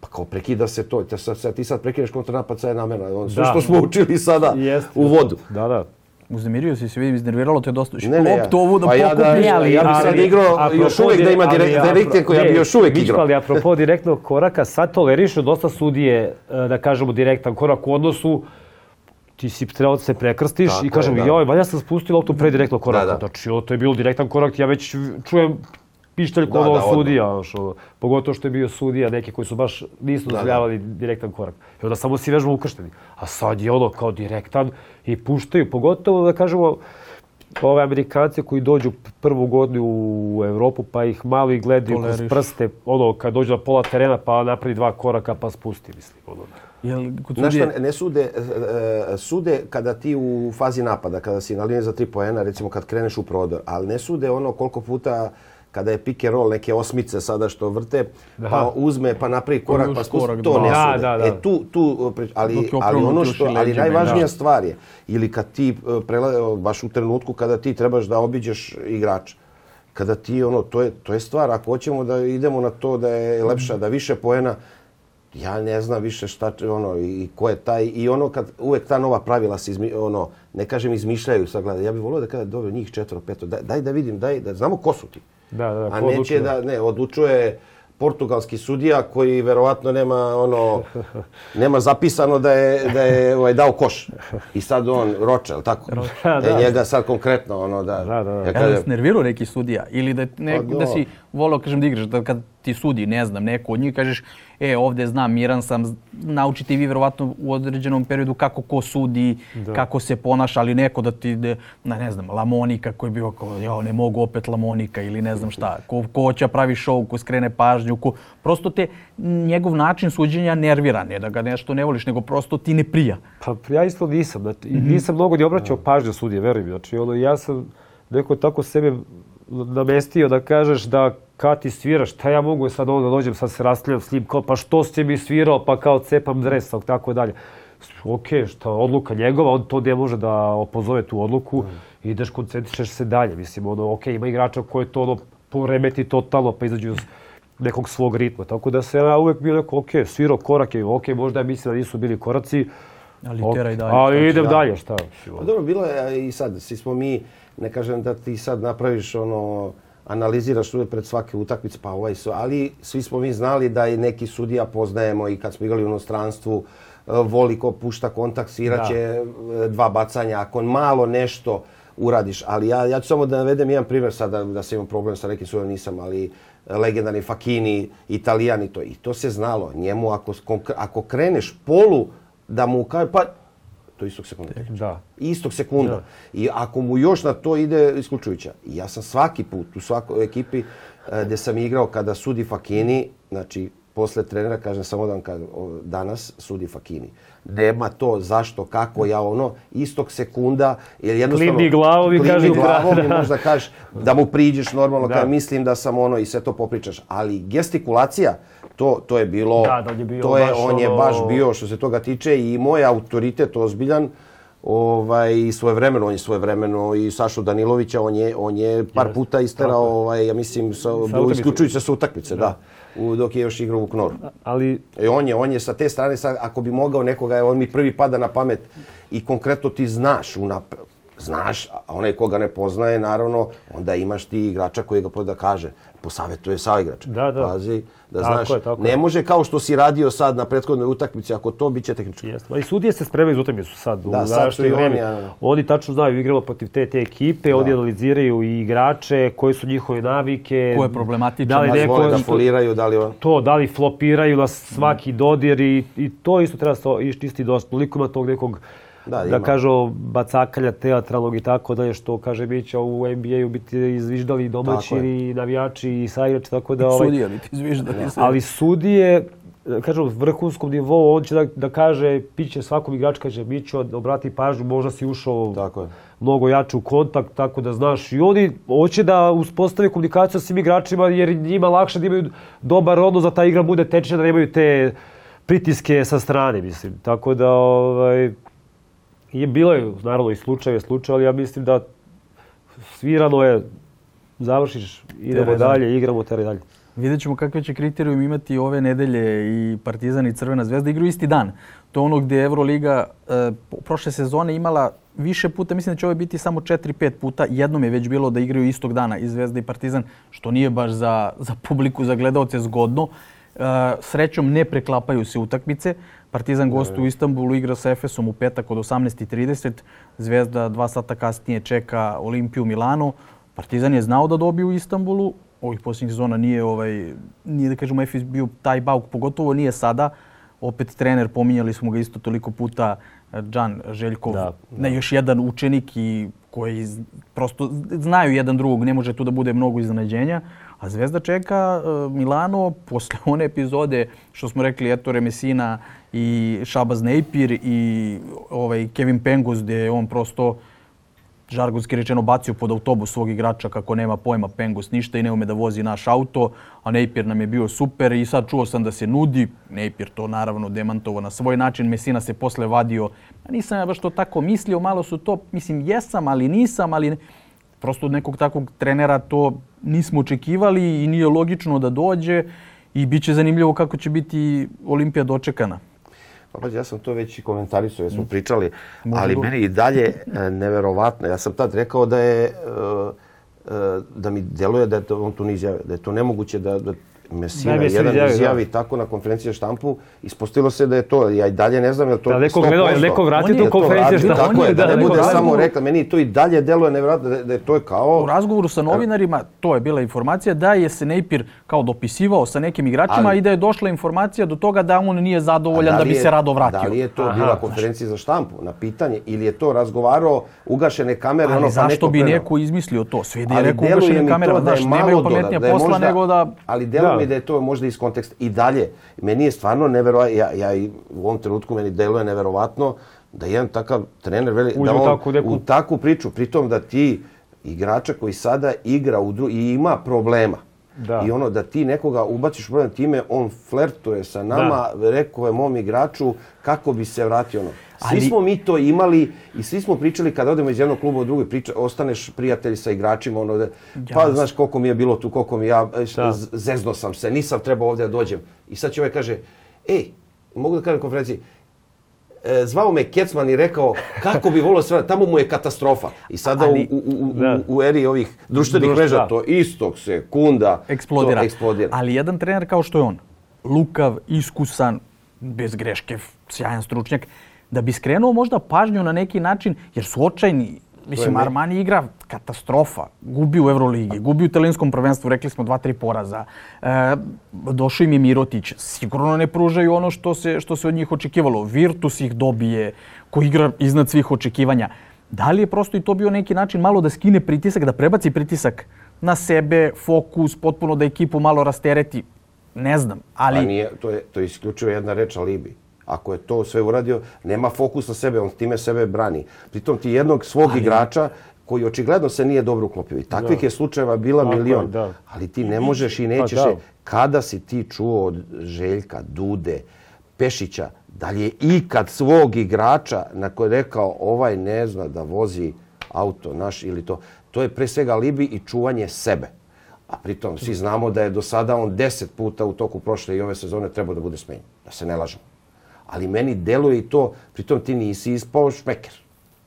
Pa kao prekida se to, te sad, sad, ti sad prekineš kontranapad, sad je namjerno. Ono, sve Da. što smo učili sada Jeste. u vodu. Da, da. Uznemirio si se, vidim, iznerviralo te dosta. Ne, ne, Loptu ovu da pa ja da- ja bi sad igrao još uvijek da ima dire- direkt- ali direkte koji ja bi još uvijek igrao. Ali apropo direktnog koraka, sad tolerišu dosta sudije, e, da kažemo, direktan korak u odnosu ti si trebao da se prekrstiš Tako i kažem, da. joj, valja sam spustio loptu pre direktnog koraka. Da, da. Znači, to je bilo direktan korak, ja već čujem pištelj kod Da, da, sudija, znaš, ono, pogotovo što je bio sudija, neki koji su baš nisu da. dozvoljavali direktan korak. I onda samo si vežbamo ukršteni. A sad je ono kao direktan i puštaju, pogotovo da kažemo, ove Amerikanci koji dođu prvu godinu u Evropu pa ih malo i gledaju kroz prste, ono kad dođu na pola terena pa napravi dva koraka pa spusti, mislim. Ono. Jel, kod Znaš šta, sudije, ne sude, e, e, sude kada ti u fazi napada, kada si na liniji za tri poena, recimo kad kreneš u prodor, ali ne sude ono koliko puta kada je pick and roll, neke osmice sada što vrte, pa uzme, pa napravi korak, pa spusti, korak, to dva. ne Da, sude. da, da. E tu, tu, ali, ali ono što, ali najvažnija da. stvar je, ili kad ti e, prela, baš u trenutku kada ti trebaš da obiđeš igrača, kada ti ono to je to je stvar ako hoćemo da idemo na to da je lepša da više poena ja ne znam više šta ono i ko je taj i ono kad uvek ta nova pravila se izmi, ono ne kažem izmišljaju sad gledaj ja bih volio da kada dobro njih četvoro peto daj, daj da vidim daj da znamo ko su ti Da, da, a ko neće da ne odlučuje portugalski sudija koji verovatno nema ono nema zapisano da je da je ovaj dao koš. I sad on roče, al tako? Da, E, da. njega sad konkretno ono da Da, da, da. ja Ja da kažem, se nervirao neki sudija ili da, ne, Pa da si volao kažem da igraš, da kad ti sudi, ne znam, neko od njih kažeš e ovde znam, miran sam, naučite vi verovatno u određenom periodu kako ko sudi, kako se ponaša, ali neko da ti, de, na, ne znam, Lamonika koji je bio kao, ja ne mogu opet Lamonika ili ne znam šta, ko, ko hoće da pravi show, ko skrene pažnju, ko, prosto te, njegov način suđenja nervira, ne da ga nešto ne voliš, nego prosto ti ne prija. Pa ja isto nisam, znači, i nisam mnogo ni obraćao pažnju sudije, veruj mi. Znači, ono, ja sam neko tako sebe namestio da kažeš da kad ti sviraš, šta ja mogu sad onda dođem, sad se rastljem s njim, kao, pa što si mi svirao, pa kao cepam dres, tako dalje. Ok, šta, odluka njegova, on to ne može da opozove tu odluku, ideš, koncentrišeš se dalje. Mislim, ono, ok, ima igrača koji to ono, poremeti totalno, pa izađu iz nekog svog ritma. Tako da se ja uvek bio neko, ok, svirao korake, ok, možda ja mislim da nisu bili koraci, Ali Ok, teraj dalje. Ali idem da. dalje, šta? Pa dobro, bilo je i sad, svi smo mi, ne kažem da ti sad napraviš ono, analiziraš uvijek pred svake utakmice, pa ovaj su, ali svi smo mi znali da i neki sudija poznajemo i kad smo igrali u inostranstvu, e, voli ko pušta kontakt, sviraće e, dva bacanja, ako malo nešto uradiš. Ali ja, ja ću samo da navedem jedan primjer sad, da, da sam imam problem sa nekim sudijom, nisam, ali legendarni Fakini, Italijan i to. I to se znalo. Njemu ako, ako kreneš polu, da mu kaže, pa to istog sekunda. Da. Istog sekunda. I ako mu još na to ide isključujuća. I ja sam svaki put u svakoj ekipi e, gdje sam igrao kada sudi Fakini, znači posle trenera kažem samo da vam kažem, danas sudi Fakini. Nema to zašto, kako, ja ono, istog sekunda, jer jednostavno... Klimi glavom i kaže, glavom da. i možda kažeš da mu priđeš normalno, Da. kada mislim da sam ono i sve to popričaš. Ali gestikulacija, to, to je bilo, Da, da, je bio to je, baš on je baš bio što se toga tiče i moj autoritet ozbiljan ovaj i svojevremeno on je svojevremeno i Sašu Danilovića on je on je par puta isterao ovaj ja mislim sa, utakmice. isključujući se sa utakmice da. U, dok je još igrao u Knoru. Ali E on je, on je sa te strane, sad, ako bi mogao nekoga, on mi prvi pada na pamet i konkretno ti znaš, unap, znaš, a onaj koga ne poznaje, naravno, onda imaš ti igrača koji ga da kaže, posavetuje sa igrač. Da, da. Pazi, da Tako znaš, je, tako ne je. može kao što si radio sad na prethodnoj utakmici, ako to biće tehnički. Jeste. I sudije se spremaju za utakmicu sad. Da, u sad su i vreme. oni, a- Oni tačno znaju, igramo protiv te, te ekipe, oni analiziraju i igrače, koje su njihove navike. Ko je problematičan, Da li da neko, Vole da foliraju, da li on... to, da li flopiraju na svaki dodir i, i to isto treba se isti dosta. Toliko ima tog nekog Da, da kažu bacakalja teatralnog i tako dalje, što kaže Mića u NBA-u biti izviždali i domaći i navijači i saigrači, tako da... ovaj, Sudija bi ti zviždali se. Ali sudije, kažem, u vrhunskom nivou, on će da, da kaže, piće svakom igraču, kaže, Mićo, obrati pažnju, možda si ušao Tako je. mnogo jače u kontakt, tako da znaš. I oni hoće da uspostave komunikaciju sa svim igračima, jer njima lakše da imaju dobar odnos, da ta igra bude tečna, da nemaju te pritiske sa strane, mislim. Tako da, ovaj, je bilo je, naravno, i slučaje, ali ja mislim da svirano je, završiš, idemo Teraj dalje, igramo, teraj dalje. Vidjet ćemo kakve će kriterijum imati ove nedelje i Partizan i Crvena zvezda igraju isti dan. To je ono gdje je Euroliga e, prošle sezone imala više puta, mislim da će ovo biti samo 4-5 puta. Jednom je već bilo da igraju istog dana i Zvezda i Partizan, što nije baš za, za publiku, za gledaoce zgodno. E, srećom ne preklapaju se utakmice. Partizan gostuje u Istanbulu, igra sa Efesom u petak od 18.30. Zvezda dva sata kasnije čeka Olimpiju Milano. Partizan je znao da dobije u Istanbulu, ovih posljednjih sezona nije, ovaj, nije da kažemo Efes bio taj bauk, pogotovo nije sada. Opet trener, pominjali smo ga isto toliko puta, Đan Željkov, Da, ne, još jedan učenik i koji prosto znaju jedan drugog, ne može tu da bude mnogo iznenađenja. A Zvezda čeka e, Milano posle one epizode što smo rekli Ettore Messina i Shabazz Napier i ovaj Kevin Penguz gdje je on prosto žargonski rečeno bacio pod autobus svog igrača kako nema pojma Pengus ništa i ne ume da vozi naš auto, a Napier nam je bio super i sad čuo sam da se nudi, Napier to naravno demantovo na svoj način, Mesina se posle vadio, nisam ja baš to tako mislio, malo su to, mislim jesam, ali nisam, ali prosto od nekog takvog trenera to nismo očekivali i nije logično da dođe i bit će zanimljivo kako će biti Olimpija dočekana. Pa pazi, ja sam to već i komentarisao, jer smo pričali, Može ali meni i dalje e, neverovatno. Ja sam tad rekao da je, e, e, da mi djeluje da je to, on izjavio, da je to nemoguće da, da Mesina Najbolje se jedan izjavi, da. izjavi tako na konferenciji za štampu, ispostavilo se da je to, ja i dalje ne znam je li to Da, neko 100%. gledao, je neko vratio je tu konferenciju radio, šta? tako je, da, da, ne bude vratio. samo rekla, meni to i dalje deluje nevjerojatno da, da je to je kao... U razgovoru sa novinarima, to je bila informacija, da je se Nejpir kao dopisivao sa nekim igračima Ali- i da je došla informacija do toga da on nije zadovoljan da, li bi je- se rado vratio. Da li je to Aha, bila znaš. konferencija za štampu na pitanje ili je to razgovarao ugašene kamere Ali ono pa zašto neko bi neko izmislio to? Sve da je rekao to kamerama, da je znaš, malo nemaju pametnija da je posla nego da... Ali deluje Da. Mi da je to možda iz konteksta. I dalje, meni je stvarno neverovatno, ja, ja i u ovom trenutku meni deluje neverovatno da jedan takav trener veli, Uđe da on neku- u takvu priču, pritom da ti igrača koji sada igra u dru, i ima problema. Da. I ono da ti nekoga ubaciš u problem time, on flertuje sa nama, rekao je mom igraču kako bi se vratio ono. Svi Ali- smo mi to imali i svi smo pričali kad odemo iz jednog kluba u drugi, priča, ostaneš prijatelj sa igračima, ono da, pa znaš koliko mi je bilo tu, koliko mi ja, e, Da. zezno sam se, nisam trebao ovdje da dođem. I sad će ovaj kaže, ej, mogu da kažem konferenciji, e, zvao me Kecman i rekao kako bi volio sve, tamo mu je katastrofa. I sada Ali- u, u, u, Da. u eri ovih društvenih Društva. mreža to istog sekunda eksplodira. to eksplodira. Ali jedan trener kao što je on, lukav, iskusan, bez greške, sjajan stručnjak, da bi skrenuo možda pažnju na neki način, jer su očajni. Mislim, Armani igra katastrofa. Gubi u Euroligi, gubi u italijanskom prvenstvu, rekli smo dva, tri poraza. E, došao im je Mirotić. Sigurno ne pružaju ono što se, što se od njih očekivalo. Virtus ih dobije, koji igra iznad svih očekivanja. Da li je prosto i to bio neki način malo da skine pritisak, da prebaci pritisak na sebe, fokus, potpuno da ekipu malo rastereti? Ne znam, ali... Ali... nije, to je, to je isključivo jedna reč alibi. Ako je to sve uradio, nema fokus na sebe, on time sebe brani. Pritom ti jednog svog igrača koji očigledno se nije dobro uklopio. I takvih je slučajeva bila Tako je, milion. da. Ali ti ne možeš i nećeš. da. je- Kada si ti čuo od Željka, Dude, Pešića, da li je ikad svog igrača na koji je rekao ovaj ne zna da vozi auto naš ili to. To je pre svega alibi i čuvanje sebe. A pritom svi znamo da je do sada on deset puta u toku prošle i ove sezone trebao da bude smenjen. Da se ne lažemo. Ali meni deluje i to, pritom ti nisi ispao šmeker.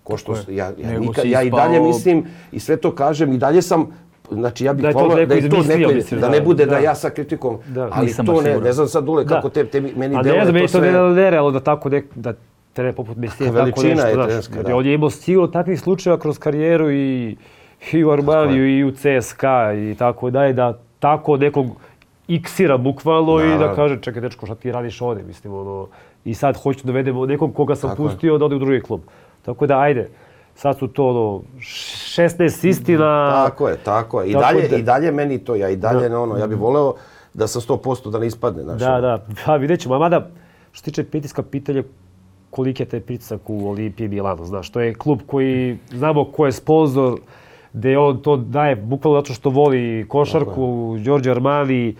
Ko što, ja, ja, nikad, ja i dalje mislim i sve to kažem i dalje sam Znači ja bih Da to volio da je to neko, misliš, da da, ne bude da, da. ja sa kritikom, Da. ali to ne, ne znam sad Dule kako te, tebi, meni A deluje ne znam, meni to to sve. ne nerealno da tako nek, da trener poput Mesije tako veličina nešto, je trenerska, da. On je imao sigurno takvih slučajeva kroz karijeru i, i u Armaniju i u CSKA i tako dalje, da tako nekog iksira bukvalno i da kaže čekaj dečko šta ti radiš ovdje, mislim ono, i sad hoću da dovedemo nekog koga sam Tako je. pustio da ode u drugi klub. Tako da ajde, sad su to ono, 16 istina. Tako je, tako je. I Tako dalje, da- i dalje meni to, ja i dalje ne ono, ja bih voleo da sa 100% da ne ispadne. Znaš, Da, da, da, vidjet ćemo. Mada, što tiče pritiska, pitanje koliki je taj pritisak u Olimpiji Milano. Znaš, to je klub koji, znamo ko je sponsor, gde on to daje bukvalno zato što voli košarku, Giorgio Armani,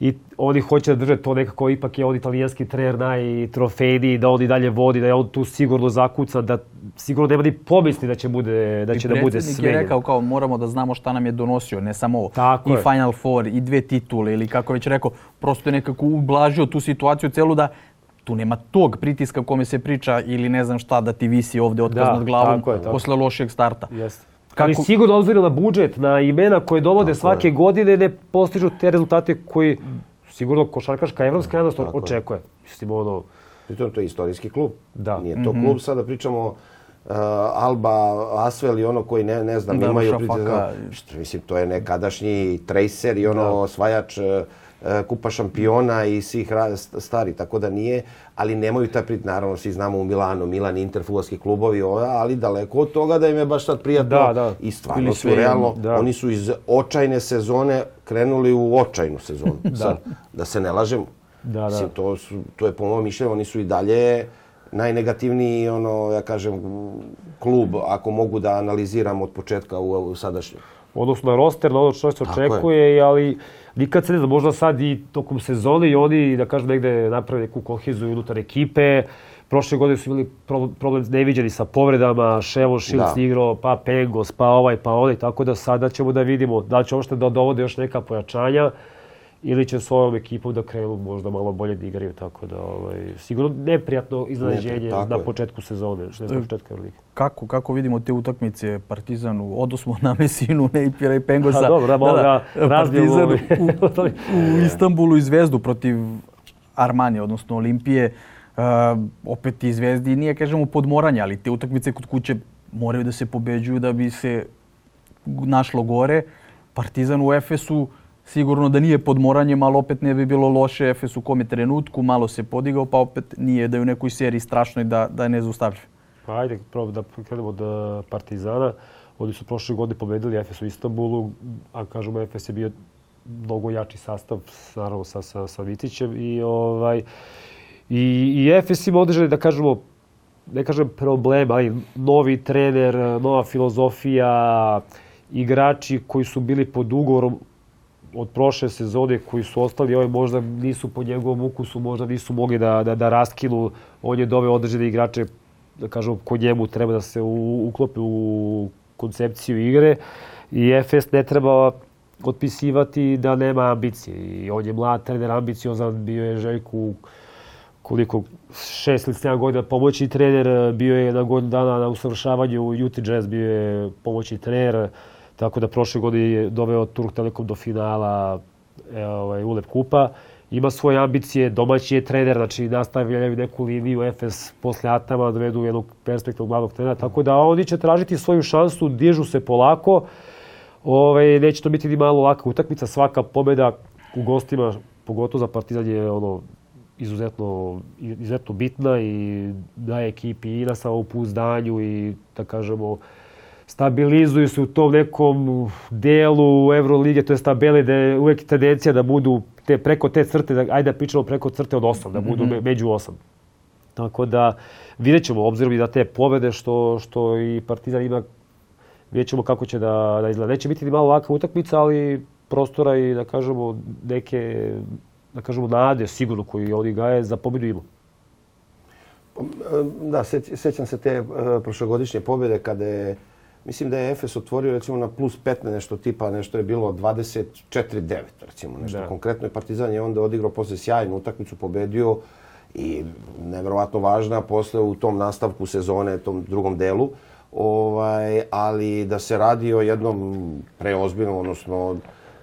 i oni hoće da drže to nekako, ipak je on italijanski trener najtrofejniji, da on i dalje vodi, da je on tu sigurno zakucan, da sigurno nema ni pomisli da će, bude, da će da bude predsjednik je smenjen. rekao kao moramo da znamo šta nam je donosio, ne samo ovo. Tako I je. Final Four, i dve titule, ili kako već rekao, prosto je nekako ublažio tu situaciju celu da tu nema tog pritiska kome se priča ili ne znam šta da ti visi ovdje otkaz Da, nad glavom tako je, tako. posle lošeg starta. Jeste. Kako- Ali sigurno obzirom na budžet, na imena koje dovode Tako svake godine, ne postižu te rezultate koji sigurno košarkaška evropska javnost je. očekuje. Mislim, ono, Pritom to je istorijski klub. Da. Nije to klub, sada pričamo uh, Alba, Asvel i ono koji ne, ne znam, Da, imaju Šafaka. Što, mislim, to je nekadašnji tracer i ono osvajač uh, kupa šampiona i svih stari, tako da nije, ali nemaju taj prit, naravno svi znamo u Milanu, Milan, Inter, futbolski klubovi, ali daleko od toga da im je baš sad prijatno Da, da. i stvarno su realno, da. oni su iz očajne sezone krenuli u očajnu sezonu. Sad, da se ne lažemo. Da, da. Mislim, to, su, to je po mojom mišljenju, oni su i dalje najnegativniji, ono, ja kažem, klub, ako mogu da analiziram od početka u, u sadašnjem. odnosno na roster, ono što se očekuje, ali nikad se ne zna, možda sad i tokom sezone i oni, da kažem, negde naprave neku koheziju unutar ekipe. Prošle godine su imali pro- problem neviđeni sa povredama, Ševo Šilc Da. igrao, pa Pengos, pa ovaj, pa onaj, tako da sada ćemo da vidimo da li će uopšte da dovode još neka pojačanja ili će s ovom ekipom da krenu možda malo bolje da igraju, tako da ovaj, sigurno neprijatno iznenađenje na početku sezone, što je na početku Euroligi. Kako, kako vidimo te utakmice Partizanu, odosmo na Mesinu, Nejpira i Pengosa. A dobro, da, da, da, da Partizan u, u Istanbulu i Zvezdu protiv Armanije, odnosno Olimpije. Uh, opet i Zvezdi nije, kažemo, podmoranje, ali te utakmice kod kuće moraju da se pobeđuju da bi se našlo gore. Partizan u Efesu sigurno da nije pod moranjem, opet ne bi bilo loše Efes u kome trenutku, malo se podigao, pa opet nije da je u nekoj seriji strašnoj da, da je nezaustavljiv. Pa ajde, prvo da krenemo od Partizana. Oni su prošle godine pobedili Efes u Istanbulu, a kažemo Efes je bio mnogo jači sastav, naravno sa, sa, sa Vicićem. I, ovaj, i, i Efes ima održali, da kažemo, ne kažem problem, ali novi trener, nova filozofija, igrači koji su bili pod ugovorom od prošle sezone koji su ostali, ovaj možda nisu po njegovom ukusu, možda nisu mogli da, da, da raskinu. On je doveo određene igrače, da kažem, kod njemu treba da se uklope u koncepciju igre i FS ne treba otpisivati da nema ambicije. I on je mlad trener, ambiciozan, bio je Željku koliko, šest ili sedam godina pomoćni trener, bio je na godinu dana na usavršavanju u Utah Jazz, bio je pomoćni trener, Tako da prošle godine je doveo Turk Telekom do finala e, ovaj, ULEP kupa. Ima svoje ambicije, domaći je trener, znači nastavljaju neku liniju FS posle Atama, dovedu jednog perspektivnog glavnog trenera. Tako da oni će tražiti svoju šansu, dižu se polako. Ove, neće to biti ni malo laka utakmica, svaka pobeda u gostima, pogotovo za Partizan je ono, izuzetno, izuzetno bitna i daje ekipi i na samopouzdanju i da kažemo stabilizuju se u tom nekom delu Evrolige, to je tabele da je uvek tendencija da budu te, preko te crte, da, ajde da pričamo preko crte od 8, da budu mm -hmm. među 8. Tako da vidjet ćemo, obzirom i da te pobede što, što i Partizan ima, vidjet ćemo kako će da, da izgleda. Neće biti ni malo laka utakmica, ali prostora i da kažemo neke da kažemo nade sigurno koji oni gaje za pobedu ima. Da, sećam se te uh, prošlogodišnje pobjede kada je Mislim da je Efes otvorio recimo na plus 15 nešto tipa, nešto je bilo 24-9 recimo nešto. Da. Konkretno je Partizan je onda odigrao posle sjajnu utakmicu, pobedio i nevjerovatno važna posle u tom nastavku sezone, tom drugom delu. Ovaj, ali da se radi o jednom preozbiljnom, odnosno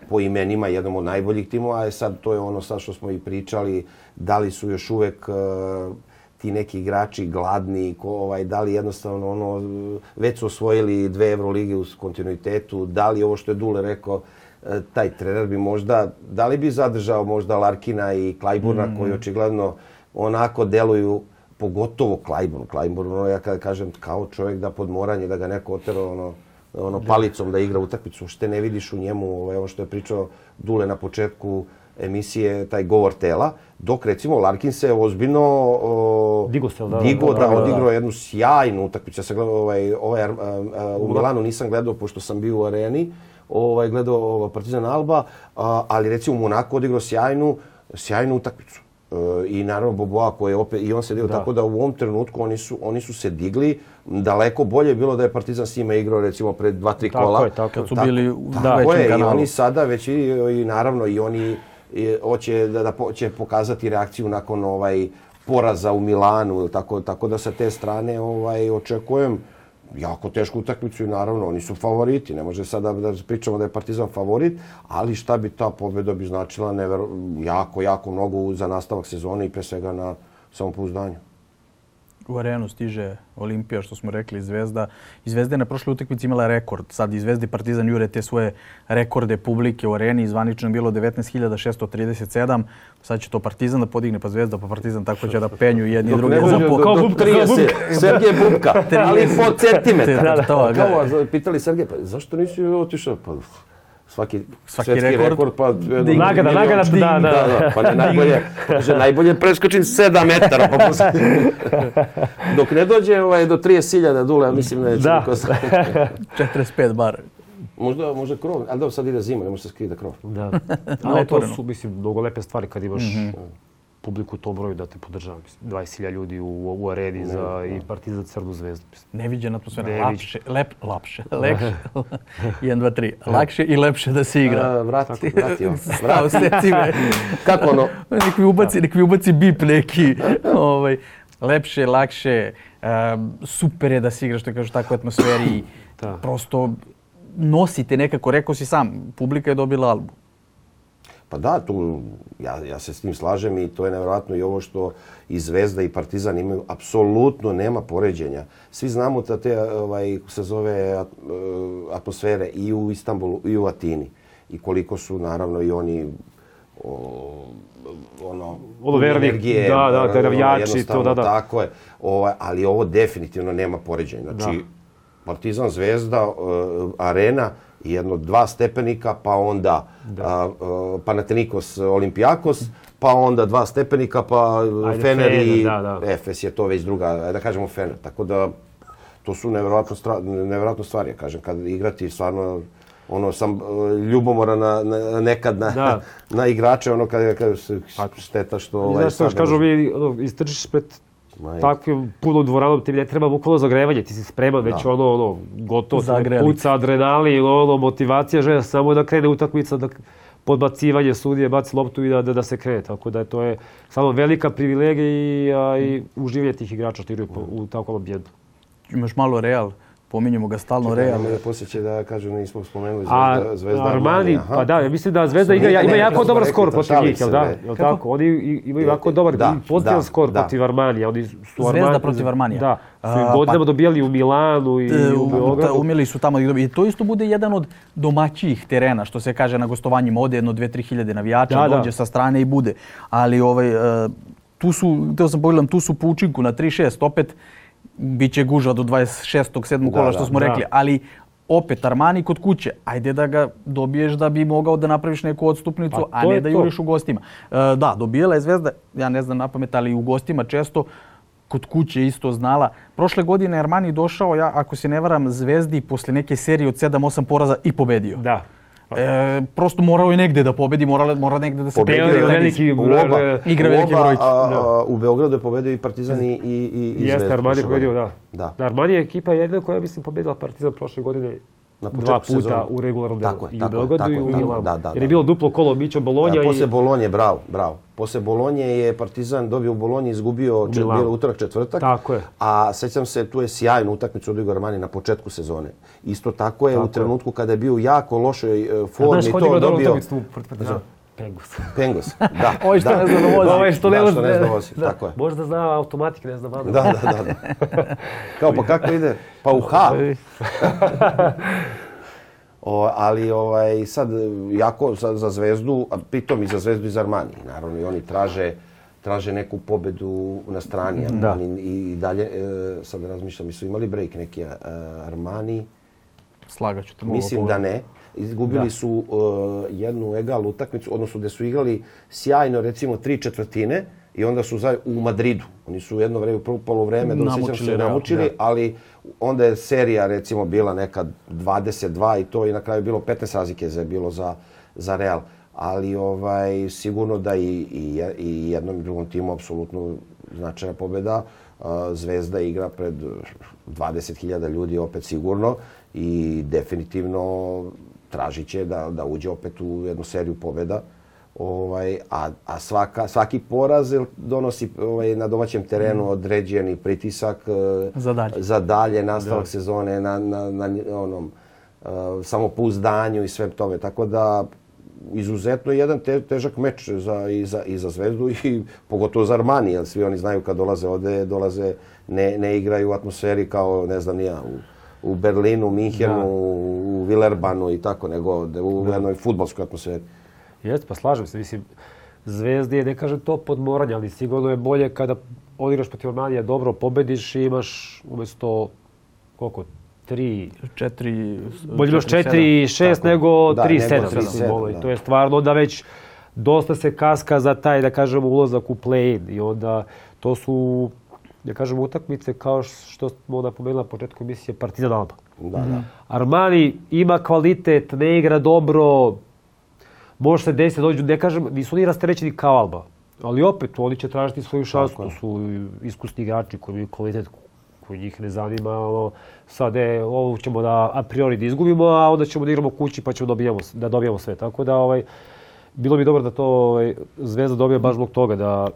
po imenima jednom od najboljih timova, a sad to je ono sad što smo i pričali, da li su još uvek uh, ti neki igrači gladni, ko, ovaj, da li jednostavno ono, već su osvojili dve Evrolige u kontinuitetu, da li ovo što je Dule rekao, e, taj trener bi možda, da li bi zadržao možda Larkina i Klajburna mm. koji očigledno onako deluju pogotovo Klajburn. Klajburn, ono, ja kada kažem kao čovjek da podmoranje, da ga neko otero ono, ono palicom da igra utakmicu, što ne vidiš u njemu, ovaj, ovo što je pričao Dule na početku, emisije, taj govor tela, dok recimo Larkin se ozbiljno o, digo, se, da, digo da, da, da, odigrao jednu sjajnu utakmicu. Ja sam gledao ovaj, ovaj, u Milanu nisam gledao pošto sam bio u areni, ovaj, gledao ovaj, Partizan Alba, a, ali recimo u Monaku odigrao sjajnu, sjajnu utakmicu. E, I naravno Boboa koji je opet, i on se dio, da. tako da u ovom trenutku oni su, oni su se digli. Daleko bolje je bilo da je Partizan s njima igrao recimo pred dva, tri kola. Tako je, tako. Kad su bili u tako, je, kanalu. i oni sada već i, i naravno i oni hoće da, da će pokazati reakciju nakon ovaj poraza u Milanu tako tako da sa te strane ovaj očekujem jako tešku utakmicu i naravno oni su favoriti. Ne može sada da, da pričamo da je Partizan favorit, ali šta bi ta pobjeda bi značila never, jako, jako mnogo za nastavak sezone i pre svega na samopouzdanju u arenu stiže Olimpija, što smo rekli, Zvezda. I Zvezda je na prošloj utakmici imala rekord. Sad i Zvezda i Partizan jure te svoje rekorde publike u areni. Zvanično je bilo 19.637. Sad će to Partizan da podigne, pa Zvezda, pa Partizan. Tako će da penju jedni i drugi. Za po... Kao Bubka. 30. Sergej Bubka. Ali po centimetra. Kao, pitali Sergej, pa zašto nisi otišao? Pa svaki, svaki rekord, rekord pa jedno, nagada, nagada, da, da, da, da, pa ne najbolje, kaže najbolje preskočim 7 metara pa posle. Dok ne dođe ovaj do 30.000 dule, ja mislim neće da. niko 45 bar. Možda, možda krov, ali da sad ide zima, ne može se skriti krov. Da. Ali to su, mislim, mnogo lepe stvari kad imaš... Mm -hmm. Publiku u tom broju da te podržava. 20.000 ljudi u, u areni za i Partizan Crnu zvezdu. Neviđena atmosfera. Lepše, lep, lapše, lepše. 1, 2, 3. Lakše i lepše da se igra. A, vrati, vratio. Vrati. Seci me. Kako ono? Nek mi ubaci, nek mi ubaci bip neki. ovaj, lepše, lakše. Um, super je da se igra, što kažu, takvu atmosferi. da. Prosto nosite nekako, rekao si sam, publika je dobila album. Pa da, tu, ja, ja se s tim slažem i to je nevjerojatno i ovo što i Zvezda i Partizan imaju, apsolutno nema poređenja. Svi znamo da te, ovaj, se zove, e, atmosfere i u Istanbulu i u Atini. I koliko su, naravno, i oni o, ono, verni, energije, da, da, te navijači, to, da, da. Tako je, ovaj, ali ovo definitivno nema poređenja. Znači, da. Partizan, Zvezda, uh, Arena, jedno dva stepenika, pa onda da. a, a, Panathinaikos Olimpijakos, pa onda dva stepenika, pa Ajde, Fener i da, da. Efes je to već druga, da kažemo Fener. Tako da to su nevjerojatno, stra, nevjerojatno stvari, ja kažem, kad igrati stvarno ono sam ljubomora na, na nekad na, da. na igrače ono kad kad se šteta što ovaj Znaš kažu vi istrčiš pred takvim punom dvoranom ti ne treba bukvalno zagrevanje, ti si spreman, već da. ono, ono, gotovo, Zagreli. puca adrenalin, ono, motivacija želja samo da krene utakmica, da podbacivanje sudije, baci loptu i da, da, da se krene. Tako da je to je samo velika privilegija i, a, i uživanje tih igrača što igraju u takvom ambijentu. Imaš malo Real, pominjemo ga stalno Real. Da posjeće da kažu nismo spomenuli Zvezda, A, Zvezda Armani, Aha. pa da, ja mislim da Zvezda igra, ima jako dobar skor protiv njih, jel da? Jel tako? Oni imaju jako dobar da, pozitivan da, skor da. protiv Armanija. Oni su Zvezda protiv Armanija. Da, su uh, godinama pa, dobijali u Milanu i t, u Beogradu. Umjeli su tamo i to isto bude jedan od domaćih terena, što se kaže na gostovanjima, ode jedno, dve, tri hiljade navijača, da, dođe da. sa strane i bude. Ali ovaj, uh, tu su, teo sam pogledam, tu su po učinku na 3-6, opet Biće gužva do 26. 7. kola, što smo da. rekli. Ali opet Armani kod kuće, ajde da ga dobiješ da bi mogao da napraviš neku odstupnicu, pa, a ne da juriš u gostima. E, da, dobijela je Zvezda, ja ne znam na pamet, ali u gostima često kod kuće isto znala. Prošle godine Armani došao, ja ako se ne varam, Zvezdi posle neke serije od 7-8 poraza i pobedio. Da. E, prosto morao je negde da pobedi, mora, mora negde da se pobedi. Da veliki broj, igra veliki broj. Da. U Beogradu je pobedio i Partizan i, i, i, Jeste, Armani je pobedio, da. da. da. Armani je ekipa jedna koja, mislim, pobedila Partizan prošle godine na dva puta sezonu. u regularnom delu. Tako je, I u Beogradu i u Milanu. Da, da, Jer je bilo duplo kolo Mićo Bolonja. Da, posle i... Bolonje, bravo, bravo. Posle Bolonje je Partizan dobio u Bolonji, izgubio čet, bilo utorak četvrtak. Tako je. A sećam se, tu je sjajnu utakmicu odigrao Armani na početku sezone. Isto tako je tako u trenutku kada je bio jako lošoj uh, formi to dobio. Znaš, Pengus. Pengus, da. Ovo što da. ne zna da vozi. Ovo što ne, da, što ne zna da vozi, da. tako je. Možda zna automatik, ne zna vada. Da, da, da. da. Kao, pa kako ide? Pa u H. O, ali ovaj, sad jako za, za Zvezdu, a pritom i za Zvezdu i za Armani. Naravno i oni traže traže neku pobedu na strani. Da. Armani i dalje, e, sad razmišljam, su imali break neki e, Armani. Slagaću te Mislim da ne. Izgubili da. su uh, jednu egal utakmicu, odnosno da su igrali sjajno recimo tri četvrtine i onda su za, u Madridu. Oni su jedno vreme, prvo polovreme, do se namučili, da. ali onda je serija recimo bila neka 22 i to i na kraju bilo 15 razlike za bilo za, za Real. Ali ovaj sigurno da i, i, i jednom i drugom timu apsolutno značajna pobeda. Zvezda igra pred 20.000 ljudi opet sigurno i definitivno tražit će da, da uđe opet u jednu seriju pobeda. Ovaj, a, a svaka, svaki poraz donosi ovaj, na domaćem terenu mm. određeni pritisak e, za dalje, za dalje nastavak da. sezone, na, na, na onom, uh, samopouzdanju i sve tome. Tako da izuzetno jedan te, težak meč za, i, za, i za Zvezdu i pogotovo za Armani, jer svi oni znaju kad dolaze ovde, dolaze, ne, ne igraju u atmosferi kao, ne znam, ja, u, u Berlinu, Minhenu, da. u, u Villerbanu i tako, nego u da. jednoj futbolskoj atmosferi. Jeste, pa slažem se. Mislim, Zvezdi je, ne kažem to podmoranje, ali sigurno je bolje kada odigraš protiv Armanija, dobro pobediš i imaš umjesto koliko, tri... Četiri... Bolje imaš četiri, šest nego da, tri, sedam. Mislim, ovaj. To je stvarno da već dosta se kaska za taj, da kažemo, ulazak u play-in. I onda to su, da kažemo, utakmice kao što smo napomenuli na početku emisije Partizan Alba. Da, da. Armani ima kvalitet, ne igra dobro, može se desiti da dođu, ne kažem, nisu oni rasterećeni kao Alba. Ali opet, oni će tražiti svoju šansu. To su iskusni igrači koji imaju kvalitet koji njih ne zanima. Ono, sad je, ovo ćemo da a priori da izgubimo, a onda ćemo da igramo kući pa ćemo dobijemo, da dobijemo sve. Tako da, ovaj, bilo bi dobro da to ovaj, Zvezda dobije baš zbog toga da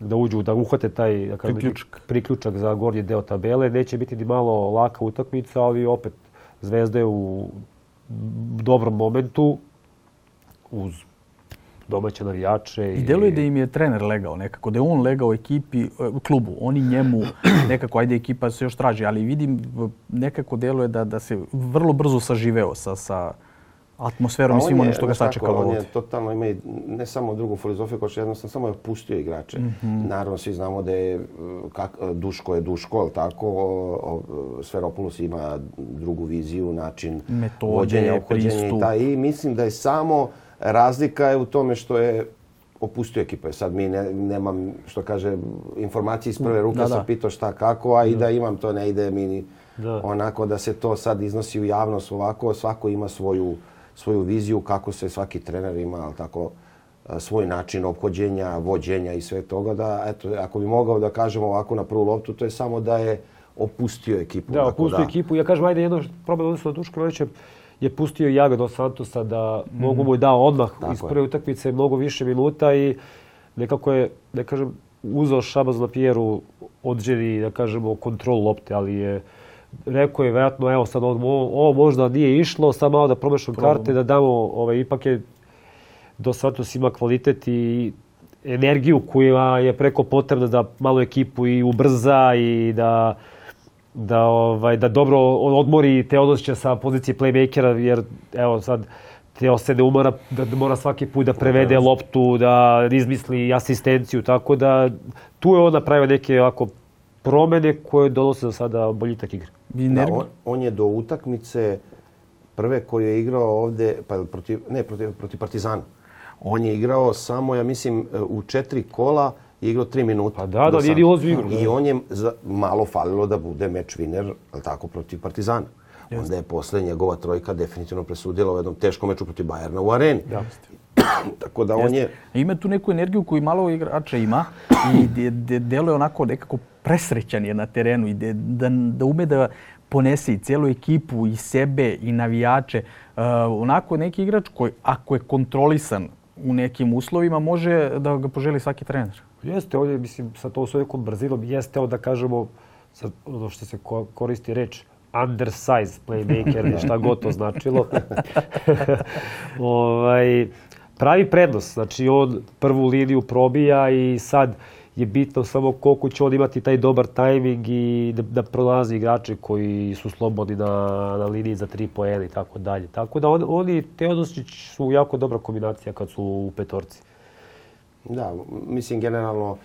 da uđu, da uhvate taj da kažem, priključak. priključak za gornji deo tabele. Neće biti ni malo laka utakmica, ali opet Zvezda je u dobrom momentu uz domaće navijače. I, deluje da im je trener legao nekako, da je on legao ekipi, e, klubu. Oni njemu nekako, ajde ekipa se još traži, ali vidim nekako deluje da, da se vrlo brzo saživeo sa, sa atmosferom i svim onim što ga sačekalo ovdje. On je totalno ima ne samo drugu filozofiju, kao što jednostavno samo je pustio igrače. Mm -hmm. Naravno, svi znamo da je kak, Duško je Duško, ali tako, o, o, Sferopoulos ima drugu viziju, način Metode, vođenja, obhođenja i taj. I mislim da je samo razlika je u tome što je opustio ekipa. Sad mi ne, nemam, što kaže, informacije iz prve ruke, da, sam da. pitao šta kako, a da. i da imam to ne ide mi da. onako da se to sad iznosi u javnost ovako, svako ima svoju svoju viziju kako se svaki trener ima, ali tako, svoj način obhođenja, vođenja i sve toga. Da, eto, ako bi mogao da kažem ovako na prvu loptu, to je samo da je opustio ekipu. Da, opustio da. ekipu. Ja kažem, ajde, jedno problem odnosno na Duškovića je pustio Jaga do Santosa da mm. mogu mu da odmah Tako iz prve utakmice mnogo više minuta i nekako je, da kažem, uzao Šabaz Pijeru odželi, da kažemo, kontrol lopte, ali je rekao je vjerojatno, evo sad ovo, ovo možda nije išlo, sad malo da promešam karte, da damo, ovaj, ipak je do Santos ima kvalitet i energiju koja je preko potrebna da malo ekipu i ubrza i da da ovaj da dobro odmori Teodosića sa pozicije playmakera jer evo sad Teo se ne umara da mora svaki put da prevede loptu, da izmisli asistenciju, tako da tu je on napravio neke ovako promene koje donose za sada boljitak igre. Da, on, on je do utakmice prve koju je igrao ovde, pa protiv, ne, protiv, protiv Partizana. On je igrao samo, ja mislim, u četiri kola i igrao tri minuta. Pa da, da, nije ulazi igru. I on je za, malo falilo da bude meč winner, ali tako, protiv Partizana. Jeste. Onda je posle njegova trojka definitivno presudila u jednom teškom meču protiv Bajerna u areni. Jeste. Tako da on je... Ima tu neku energiju koju malo igrača ima i de, de, deluje onako nekako presrećan je na terenu i de, da, da ume da ponese i cijelu ekipu i sebe i navijače. Uh, onako neki igrač koji ako je kontrolisan u nekim uslovima može da ga poželi svaki trener. Jeste, ovdje mislim sa to svojom brzinom, jeste ovo da kažemo sad, ono što se koristi reč undersize playmaker, šta god to značilo. ovaj, pravi prednost. Znači, on prvu liniju probija i sad je bitno samo koliko će on imati taj dobar tajming i da, da prolazi igrače koji su slobodni na, na liniji za tri poena i tako dalje. Tako da on, oni, Teodosić su jako dobra kombinacija kad su u petorci. Da, mislim generalno,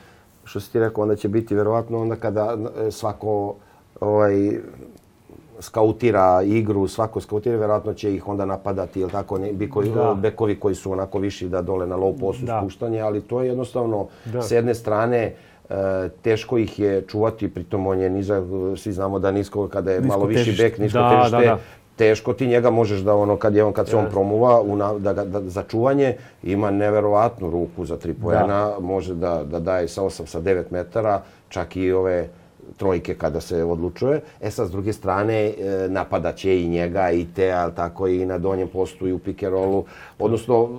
što si ti rekao, onda će biti verovatno onda kada svako ovaj, skautira igru, svako skautira, vjerojatno će ih onda napadati, ili tako, bikovi, da. bekovi koji su onako viši da dole na low postu da. spuštanje, ali to je jednostavno, da. s jedne strane, e, teško ih je čuvati, pritom on je nizak, svi znamo da nisko, kada je nisko malo težište. viši bek, nisko da, težište, da, da. teško ti njega možeš da ono kad je on kad se on promuva una, da, da, da za čuvanje ima neverovatnu ruku za tri da. može da da daje sa 8 sa 9 metara čak i ove trojke kada se odlučuje. E sad, s druge strane, e, napadat će i njega i Tea, tako i na donjem postu i u pikerolu. Odnosno,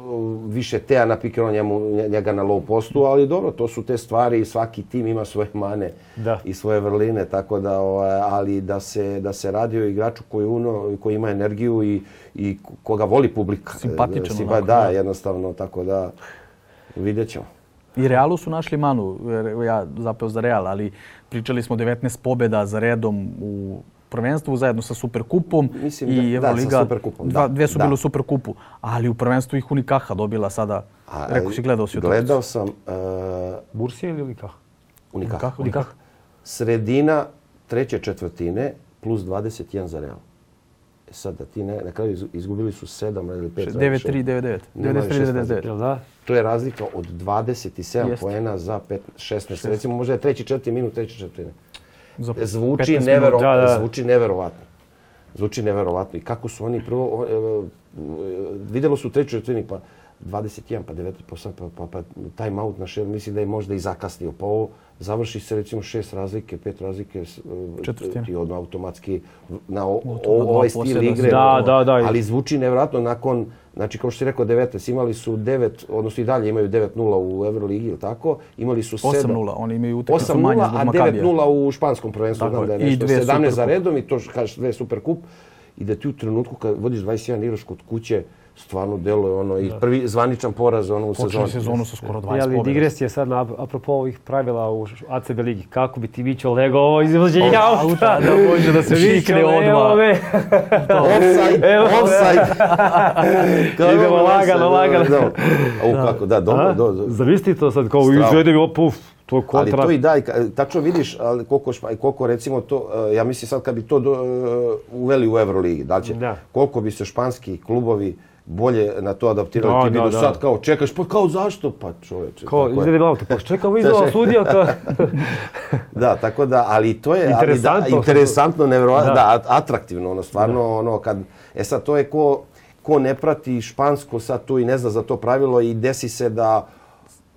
više Tea na pikerolu, njemu, njega na low postu, ali dobro, to su te stvari i svaki tim ima svoje mane da. i svoje vrline, tako da, ovaj, ali da se, da se radi o igraču koji, uno, koji ima energiju i, i koga voli publika. Simpatičan. Simpa, da, jednostavno, tako da vidjet ćemo. I Realu su našli manu, ja zapeo za Real, ali pričali smo 19 pobjeda za redom u prvenstvu zajedno sa Superkupom Mislim, i Euroliga. Da, sa Superkupom, da. Dve su da. bile u Superkupu, ali u prvenstvu ih Unikaha dobila sada. A, Rekao si, gledao si utakmicu. Gledao sam... Uh, Bursija ili Unikaha? Unikaha. Unikaha. Sredina treće četvrtine plus 21 za Real. E sad da ti ne, na kraju izgubili su 7 ili 5. 9-3, 9-9. 9-3, da? To je razlika od 27 Jeste. poena za 5, 16. 6. Recimo možda je treći, četiri minut, treći, četiri. Zvuči, nevero, da, da. zvuči neverovatno. Zvuči neverovatno. I kako su oni prvo... E, videlo su treći četvrtini, pa 21, pa 19, pa, pa, pa, pa time out na šer, mislim da je možda i zakasnio. Pa ovo završi se recimo šest razlike, pet razlike, s- Četvrtina. ti odmah automatski na o, o, ovaj stil igre. Da, da, da. Ali zvuči nevjerojatno nakon, znači kao što si rekao 19, imali su 9, odnosno i dalje imaju 9-0 u Euroligi, ili tako? Imali su 7. 8-0, oni imaju utakmicu 8-0, manje zbog a Makabija. 9-0 u španskom prvenstvu, znam da je. nešto dve 17 za redom i to što kažeš dve Superkup. I da ti u trenutku kad vodiš 21 igraš kod kuće, stvarno deluje ono i prvi zvaničan poraz ono u Počeli sezoni. sezonu sa skoro 20 Ja, ali pobjeda. digresija sad na, apropo ovih pravila u ACB ligi. Kako bi ti Mićo legao ovo izvođenje auta? auta, da može da se evo odmah. me. Offside, Evo, offside. Idemo lagano, lagano. da, da. Au, kako, da, dobro, A? dobro. Zamisli to sad, kao Strava. izvede mi, puf, to je Ali kontra. to i da, i ka- tačno vidiš ali koliko, špa- koliko recimo to, e, ja mislim sad kad bi to do, e, uveli u Euroligi, da li će, Da. koliko bi se španski klubovi bolje na to adaptirali. Da, Ti da, da. sad kao čekaš, pa kao zašto? Pa čoveče. Kao, mi auto, pa čekamo izdala sudija ka... Da, tako da, ali to je ali Interesantno. Da, interesantno, nevjerovatno, Da. da. at- atraktivno, ono, stvarno, ono, kad, e sad, to je ko, ko ne prati špansko sad tu i ne zna za to pravilo i desi se da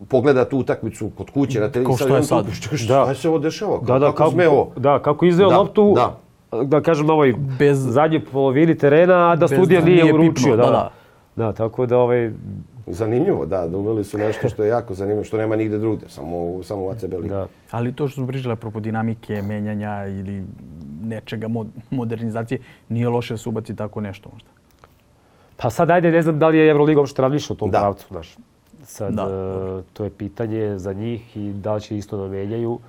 pogleda tu utakmicu kod kuće na televiziji. što je sad. Šta, šta, Da. šta se ovo dešava? Da, da, kako, ovo? da, kako izveo Da, loptu, da. Da kažem na ovoj Bez- zadnjoj polovini terena, a da Bez sudija da nije nije uručio. pipnuo, Da, da, da. Da, tako da ovaj, Zanimljivo, da, da uveli su nešto što je jako zanimljivo, što nema nigde drugde, samo, samo u ACB ligi. da. Ali to što smo pričali apropo dinamike, menjanja ili nečega mod, modernizacije, nije loše da se ubaci tako nešto možda. Pa sad ajde, ne znam da li je Euroliga uopšte razmišlja u tom Da. pravcu, znaš. Sad, Da. e, to je pitanje za njih i da li će isto da menjaju.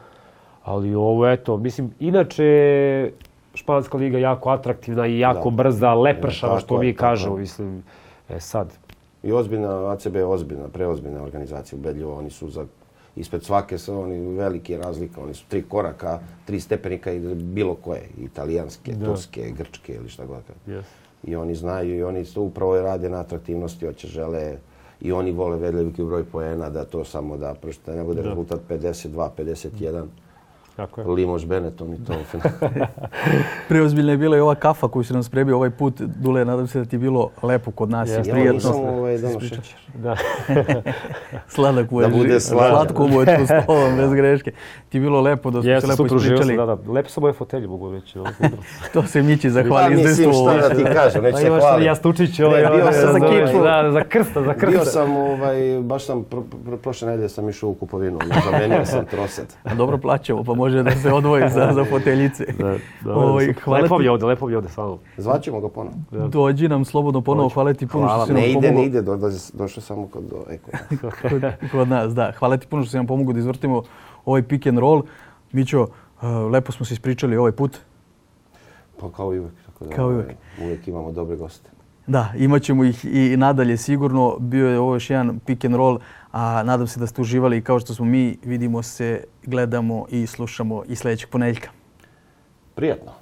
Ali ovo, eto, mislim, inače, Španska liga jako atraktivna i jako Da. brza, lepršava, Ja, što mi kažemo, mislim. E sad, I ozbiljna, ACB je ozbiljna, preozbiljna organizacija ubedljivo. Oni su za, ispred svake su oni velike razlike. Oni su tri koraka, tri stepenika i bilo koje. Italijanske, Da. turske, grčke ili šta god. yes. I oni znaju i oni to upravo rade na atraktivnosti, hoće žele i oni vole veliki broj poena da to samo da prosto ne bude Da. rezultat 52, 51. tako je. Limoš Benetton i to. Preozbiljna je bila i ova kafa koju si nam spremio ovaj put. Dule, nadam se da ti je bilo lepo kod nas Jeste. i ja nisam ovaj dano šećer. Da. Sladak mu je, Da bude slatko mu je tu s tobom, bez greške. Ti je bilo lepo da smo se Jeste, lepo uživao sam, ispričali. da, da. Lepe su moje fotelje, mogu reći. To se Mići zahvali iz mislim šta da ti kažem, neću Pa se imaš sad hvaliti. jastučić ovaj, Ne, bio ovaj, sam za kičmu. Da, za krsta, za krsta. Bio sam, ovaj, baš sam, pro, pro, prošle nedelje sam išao u kupovinu, zamenio sam troset. A dobro plaćamo, pa može da se odvoji za, za foteljice. Da, da, Ovaj, hvala lepo je ovde, lepo je ovde, stvarno. Zvaćemo ga ponovo. Dođi nam slobodno ponovo, hvala ti puno što si nam Ne ide, pomogao ne ide, do, do, došao samo kod do, eko. kod, kod nas. Da, hvala ti puno što si nam pomogao da izvrtimo ovaj pick and roll. Mićo, uh, lepo smo se ispričali ovaj put. Pa kao i uvek. Tako da, Kao i ovaj, uvek. Uvek imamo dobre goste. Da, imat ćemo ih i nadalje sigurno. Bio je ovo još jedan pick and roll, a nadam se da ste uživali kao što smo mi. Vidimo se, gledamo i slušamo i sljedećeg ponedjeljka. Prijatno.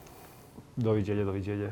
Doviđenja, doviđenja.